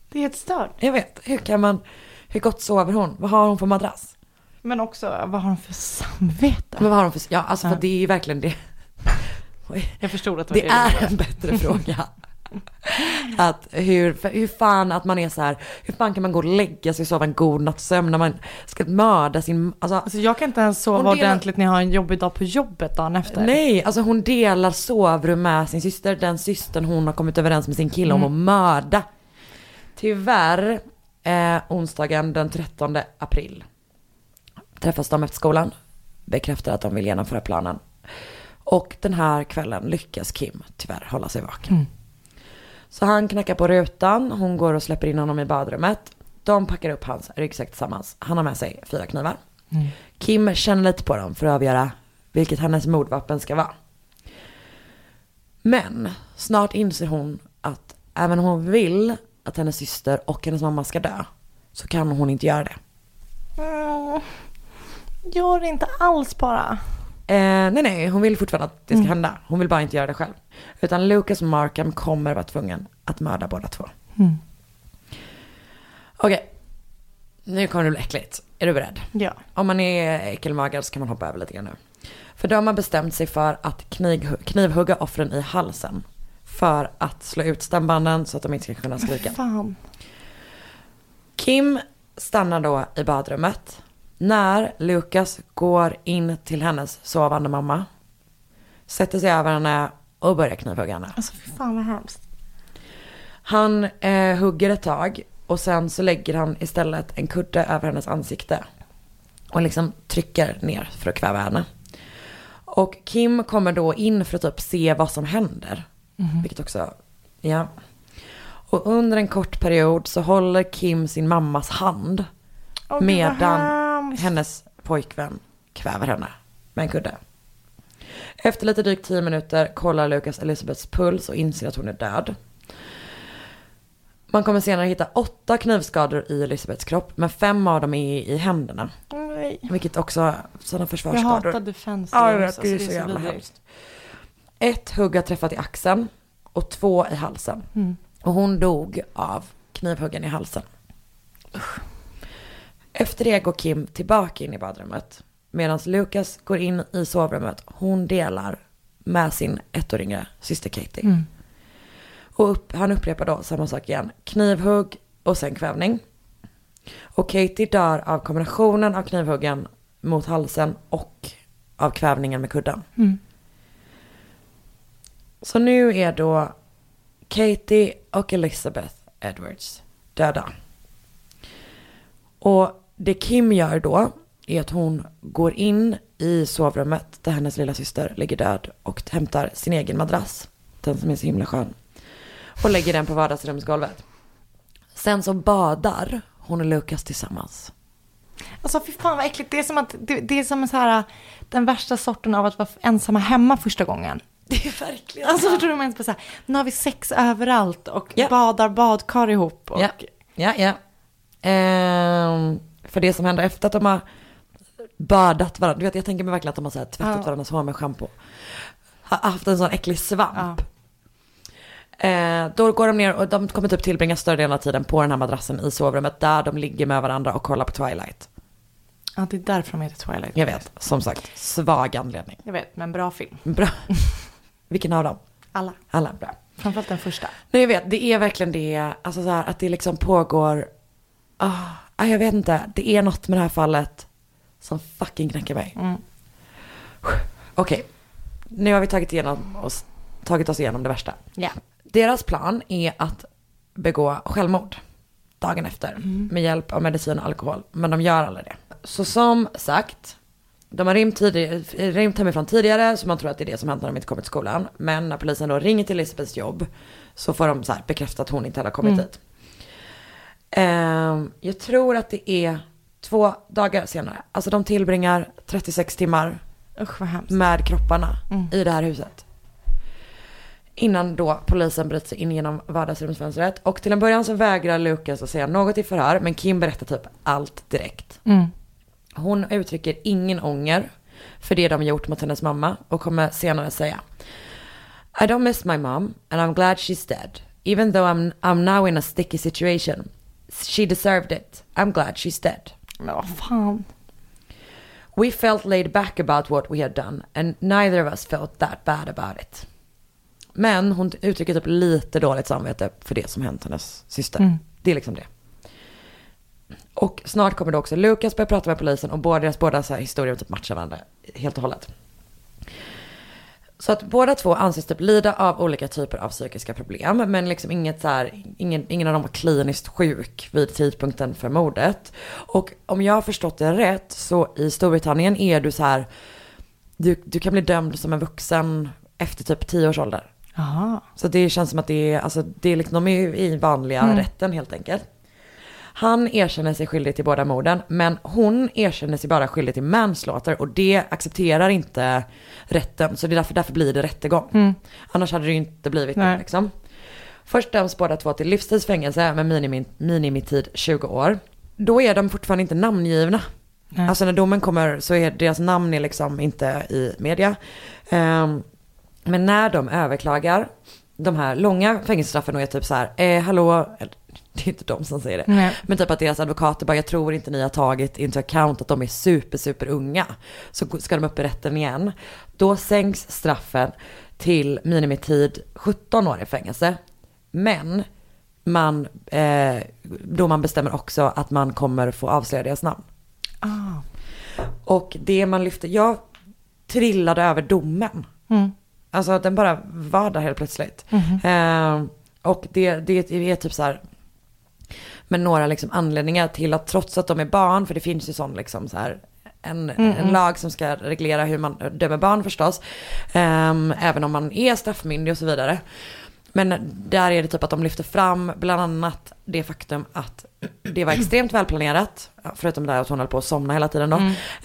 Det är ett stört. Jag vet, hur kan man, hur gott sover hon? Vad har hon för madrass? Men också, vad har hon för samvete? Men vad har hon för, ja alltså för det är ju verkligen det. Jag förstod att det var Det det, är en bättre fråga. (laughs) Att hur, hur fan att man är så här, hur fan kan man gå och lägga sig och sova en god natts sömn när man ska mörda sin, alltså, Alltså jag kan inte ens sova delar- ordentligt när jag har en jobbig dag på jobbet dagen efter. Nej, alltså hon delar sovrum med sin syster, den systern hon har kommit överens med sin kille om att mörda. Tyvärr, eh, onsdagen den 13 april träffas de efter skolan, bekräftar att de vill genomföra planen. Och den här kvällen lyckas Kim tyvärr hålla sig vaken. Så han knackar på rutan, hon går och släpper in honom i badrummet. De packar upp hans ryggsäck tillsammans. Han har med sig fyra knivar. Kim känner lite på dem för att avgöra vilket hennes mordvapen ska vara. Men snart inser hon att även om hon vill att hennes syster och hennes mamma ska dö så kan hon inte göra det. Mm. Gör det inte alls bara. Eh, nej, nej, hon vill fortfarande att det ska hända. Hon vill bara inte göra det själv. Utan Lucas Markham kommer vara tvungen att mörda båda två. Okej, nu kommer det bli äckligt. Är du beredd? Ja. Om man är äckelmagad så kan man hoppa över lite grann nu. För de har bestämt sig för att kniv, knivhugga offren i halsen. För att slå ut stämbanden så att de inte ska kunna skrika. Fan. Kim stannar då i badrummet. När Lukas går in till hennes sovande mamma. Sätter sig över henne och börjar knivhugga henne. Alltså fy fan vad hemskt. Han eh, hugger ett tag och sen så lägger han istället en kudde över hennes ansikte. Och liksom trycker ner för att kväva henne. Och Kim kommer då in för att typ se vad som händer. Vilket också, ja. Och under en kort period så håller Kim sin mammas hand. Vad medan hemskt. hennes pojkvän kväver henne med en kudde. Efter lite drygt tio minuter kollar Lucas Elisabeths puls och inser att hon är död. Man kommer senare hitta åtta knivskador i Elisabeths kropp, men fem av dem är i händerna. Nej. Vilket också, sådana Jag försvarsskador. hatar defense Ja, jag vet, det är alltså, så jävla hemskt. Ett hugg har träffat i axeln och två i halsen. Mm. Och hon dog av knivhuggen i halsen. Efter det går Kim tillbaka in i badrummet. Medan Lucas går in i sovrummet. Hon delar med sin ett år yngre syster Katie. Mm. Och upp, han upprepar då samma sak igen. Knivhugg och sen kvävning. Och Katie dör av kombinationen av knivhuggen mot halsen och av kvävningen med kudden. Mm. Så nu är då Katie och Elizabeth Edwards döda. Och det Kim gör då är att hon går in i sovrummet där hennes lilla syster ligger död och hämtar sin egen madrass. Den som är så himla skön. Och lägger den på vardagsrumsgolvet. Sen så badar hon och Lukas tillsammans. Alltså fy fan vad äckligt. Det är som att det, det är som en så här, den värsta sorten av att vara ensamma hemma första gången. Det är verkligen Alltså förstår du vad jag menar? Nu har vi sex överallt och Ja. badar badkar ihop. Och, Ja, ja, ja. För det som händer efter att de har badat varandra, du vet jag tänker mig verkligen att de har så här tvättat Ja. varandras hår med schampo. Har haft en sån äcklig svamp. Ja. Eh, då går de ner och de kommer typ tillbringa större delen av tiden på den här madrassen i sovrummet där de ligger med varandra och kollar på Twilight. ja, det är därför de heter Twilight. Jag vet, som sagt, svag anledning. Jag vet, men bra film. Bra. (laughs) Vilken av dem? Alla. Alla bra. Framförallt den första. Nej jag vet, det är verkligen det, alltså så här, att det liksom pågår, ah, jag vet inte, det är något med det här fallet som fucking knäcker mig. Mm. Okej, nu har vi tagit, igenom oss, tagit oss igenom det värsta. Ja. Deras plan är att begå självmord dagen efter med hjälp av medicin och alkohol, men de gör aldrig det. Så som sagt, de har rymt, tidig, rymt hemifrån tidigare så man tror att det är det som hänt när de inte kommer till skolan. Men när polisen då ringer till Elisabeths jobb så får de så bekräfta att hon inte hade kommit dit. Ehm, jag tror att det är två dagar senare, alltså de tillbringar 36 timmar Usch med kropparna i det här huset. Innan då polisen bryter sig in genom vardagsrumsfönstret. Och till en början så vägrar Lucas att säga något i förhör, men Kim berättar typ allt direkt. Mm. Hon uttrycker ingen ånger för det de gjort mot hennes mamma och kommer senare säga I don't miss my mom and I'm glad she's dead. Even though I'm, I'm now in a sticky situation. She deserved it. I'm glad she's dead. Men vad fan. We felt laid back about what we had done and neither of us felt that bad about it. Men hon uttrycker typ lite dåligt samvete för det som hänt hennes syster. Mm. Det är liksom det. Och snart kommer då också Lukas börja prata med polisen och båda deras båda så här historier typ matchar varandra helt och hållet. Så att båda två anses typ lida av olika typer av psykiska problem. Men liksom inget så här, ingen, ingen av dem var kliniskt sjuk vid tidpunkten för mordet. Och om jag har förstått det rätt så i Storbritannien är du så här, du, du kan bli dömd som en vuxen efter typ 10 års ålder. Jaha. Så det känns som att det är, alltså det är liksom, de är ju i vanliga Mm. rätten helt enkelt. Han erkänner sig skyldig till båda morden, men hon erkänner sig bara skyldig till manslaughter och det accepterar inte rätten. Så det är därför, därför blir det rättegång. Mm. Annars hade det ju inte blivit det Nej. liksom. Först döms båda två till livstidsfängelse med minimi, minimitid 20 år. Då är de fortfarande inte namngivna. Nej. Alltså när domen kommer så är deras namn är liksom inte i media. Ehm, men när de överklagar de här långa fängelsestraffen och är typ så här, eh, hallå, det är inte de som säger det. Nej. Men typ att deras advokater bara, jag tror inte ni har tagit into account att de är super, super unga. Så ska de upp i rätten igen. Då sänks straffen till minimitid 17 år i fängelse. Men man, eh, då man bestämmer också att man kommer få avslöja deras namn. Ah. Och det man lyfter, jag trillade över domen. Mm. Alltså den bara var där helt plötsligt. Mhm. Eh, och det, det är typ så här med några liksom anledningar till att trots att de är barn, för det finns ju sån liksom så här en, en lag som ska reglera hur man dömer barn förstås. Ehm, även om man är straffmyndig och så vidare. Men där är det typ att de lyfter fram bland annat det faktum att det var extremt välplanerat. Förutom det att hon höll på att somna hela tiden då.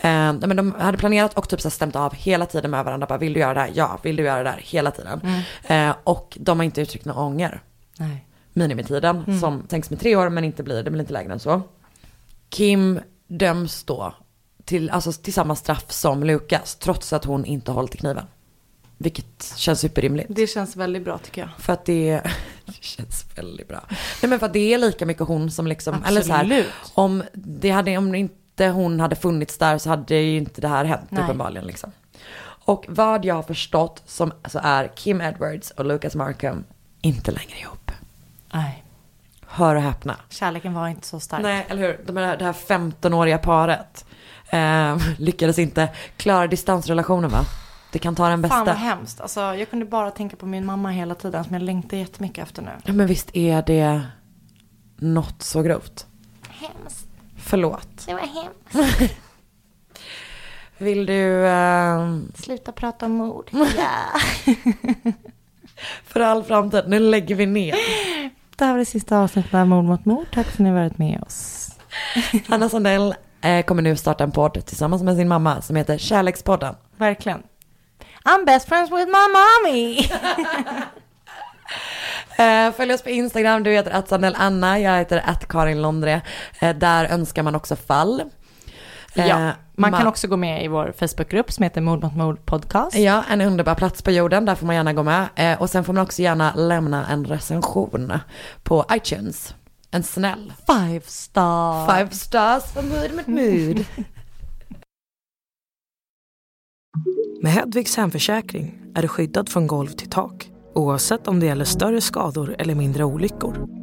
Ehm, men de hade planerat och typ så stämt av hela tiden med varandra. Bara, vill du göra det här? Ja, vill du göra det här? Hela tiden. Ehm, och de har inte uttryckt någon ånger Nej. Minimitiden som sänks med tre år men inte blir, det blir inte lägre än så. Kim döms då till, alltså, till samma straff som Lukas trots att hon inte hållit i kniven. Vilket känns superrimligt. Det känns väldigt bra tycker jag. För att det, (laughs) det känns väldigt bra. Nej men för att det är lika mycket hon som liksom, eller så här, Absolut. om det hade, om inte hon hade funnits där så hade ju inte det här hänt Nej. uppenbarligen liksom. Och vad jag har förstått som, så är Kim Edwards och Lucas Markham inte längre ihop. Nej. Hör och häpna. Kärleken var inte så stark. Nej, eller hur? De här, det här 15-åriga paret eh, (laughs) lyckades inte klara distansrelationen va? Det kan ta den bästa. Fan vad hemskt. Alltså, jag kunde bara tänka på min mamma hela tiden som jag längtar jättemycket efter nu. Ja, men visst är det något så grovt. Hemskt. Förlåt. Det var hemskt. (laughs) Vill du eh, Sluta prata om mord. (laughs) Ja. för all framtid, nu lägger vi ner. Det här var det sista avsnittet av Mord mot mord. Tack för att ni har varit med oss. (laughs) Hanna Sandell eh, kommer nu starta en podd tillsammans med sin mamma som heter Kärlekspodden. Verkligen. I'm best friends with my mommy. (laughs) Eh, följ oss på Instagram, du heter att Sandell Anna, jag heter att Karin Londre. Eh, där önskar man också fall. Eh, ja, man kan ma- också gå med i vår Facebookgrupp som heter Mord mot mord podcast. Ja, en underbar plats på jorden, där får man gärna gå med. Eh, och sen får man också gärna lämna en recension på iTunes. En snäll. Five star. Five stars för mood mot mood. (laughs) Med Hedvigs hemförsäkring är du skyddad från golv till tak oavsett om det gäller större skador eller mindre olyckor.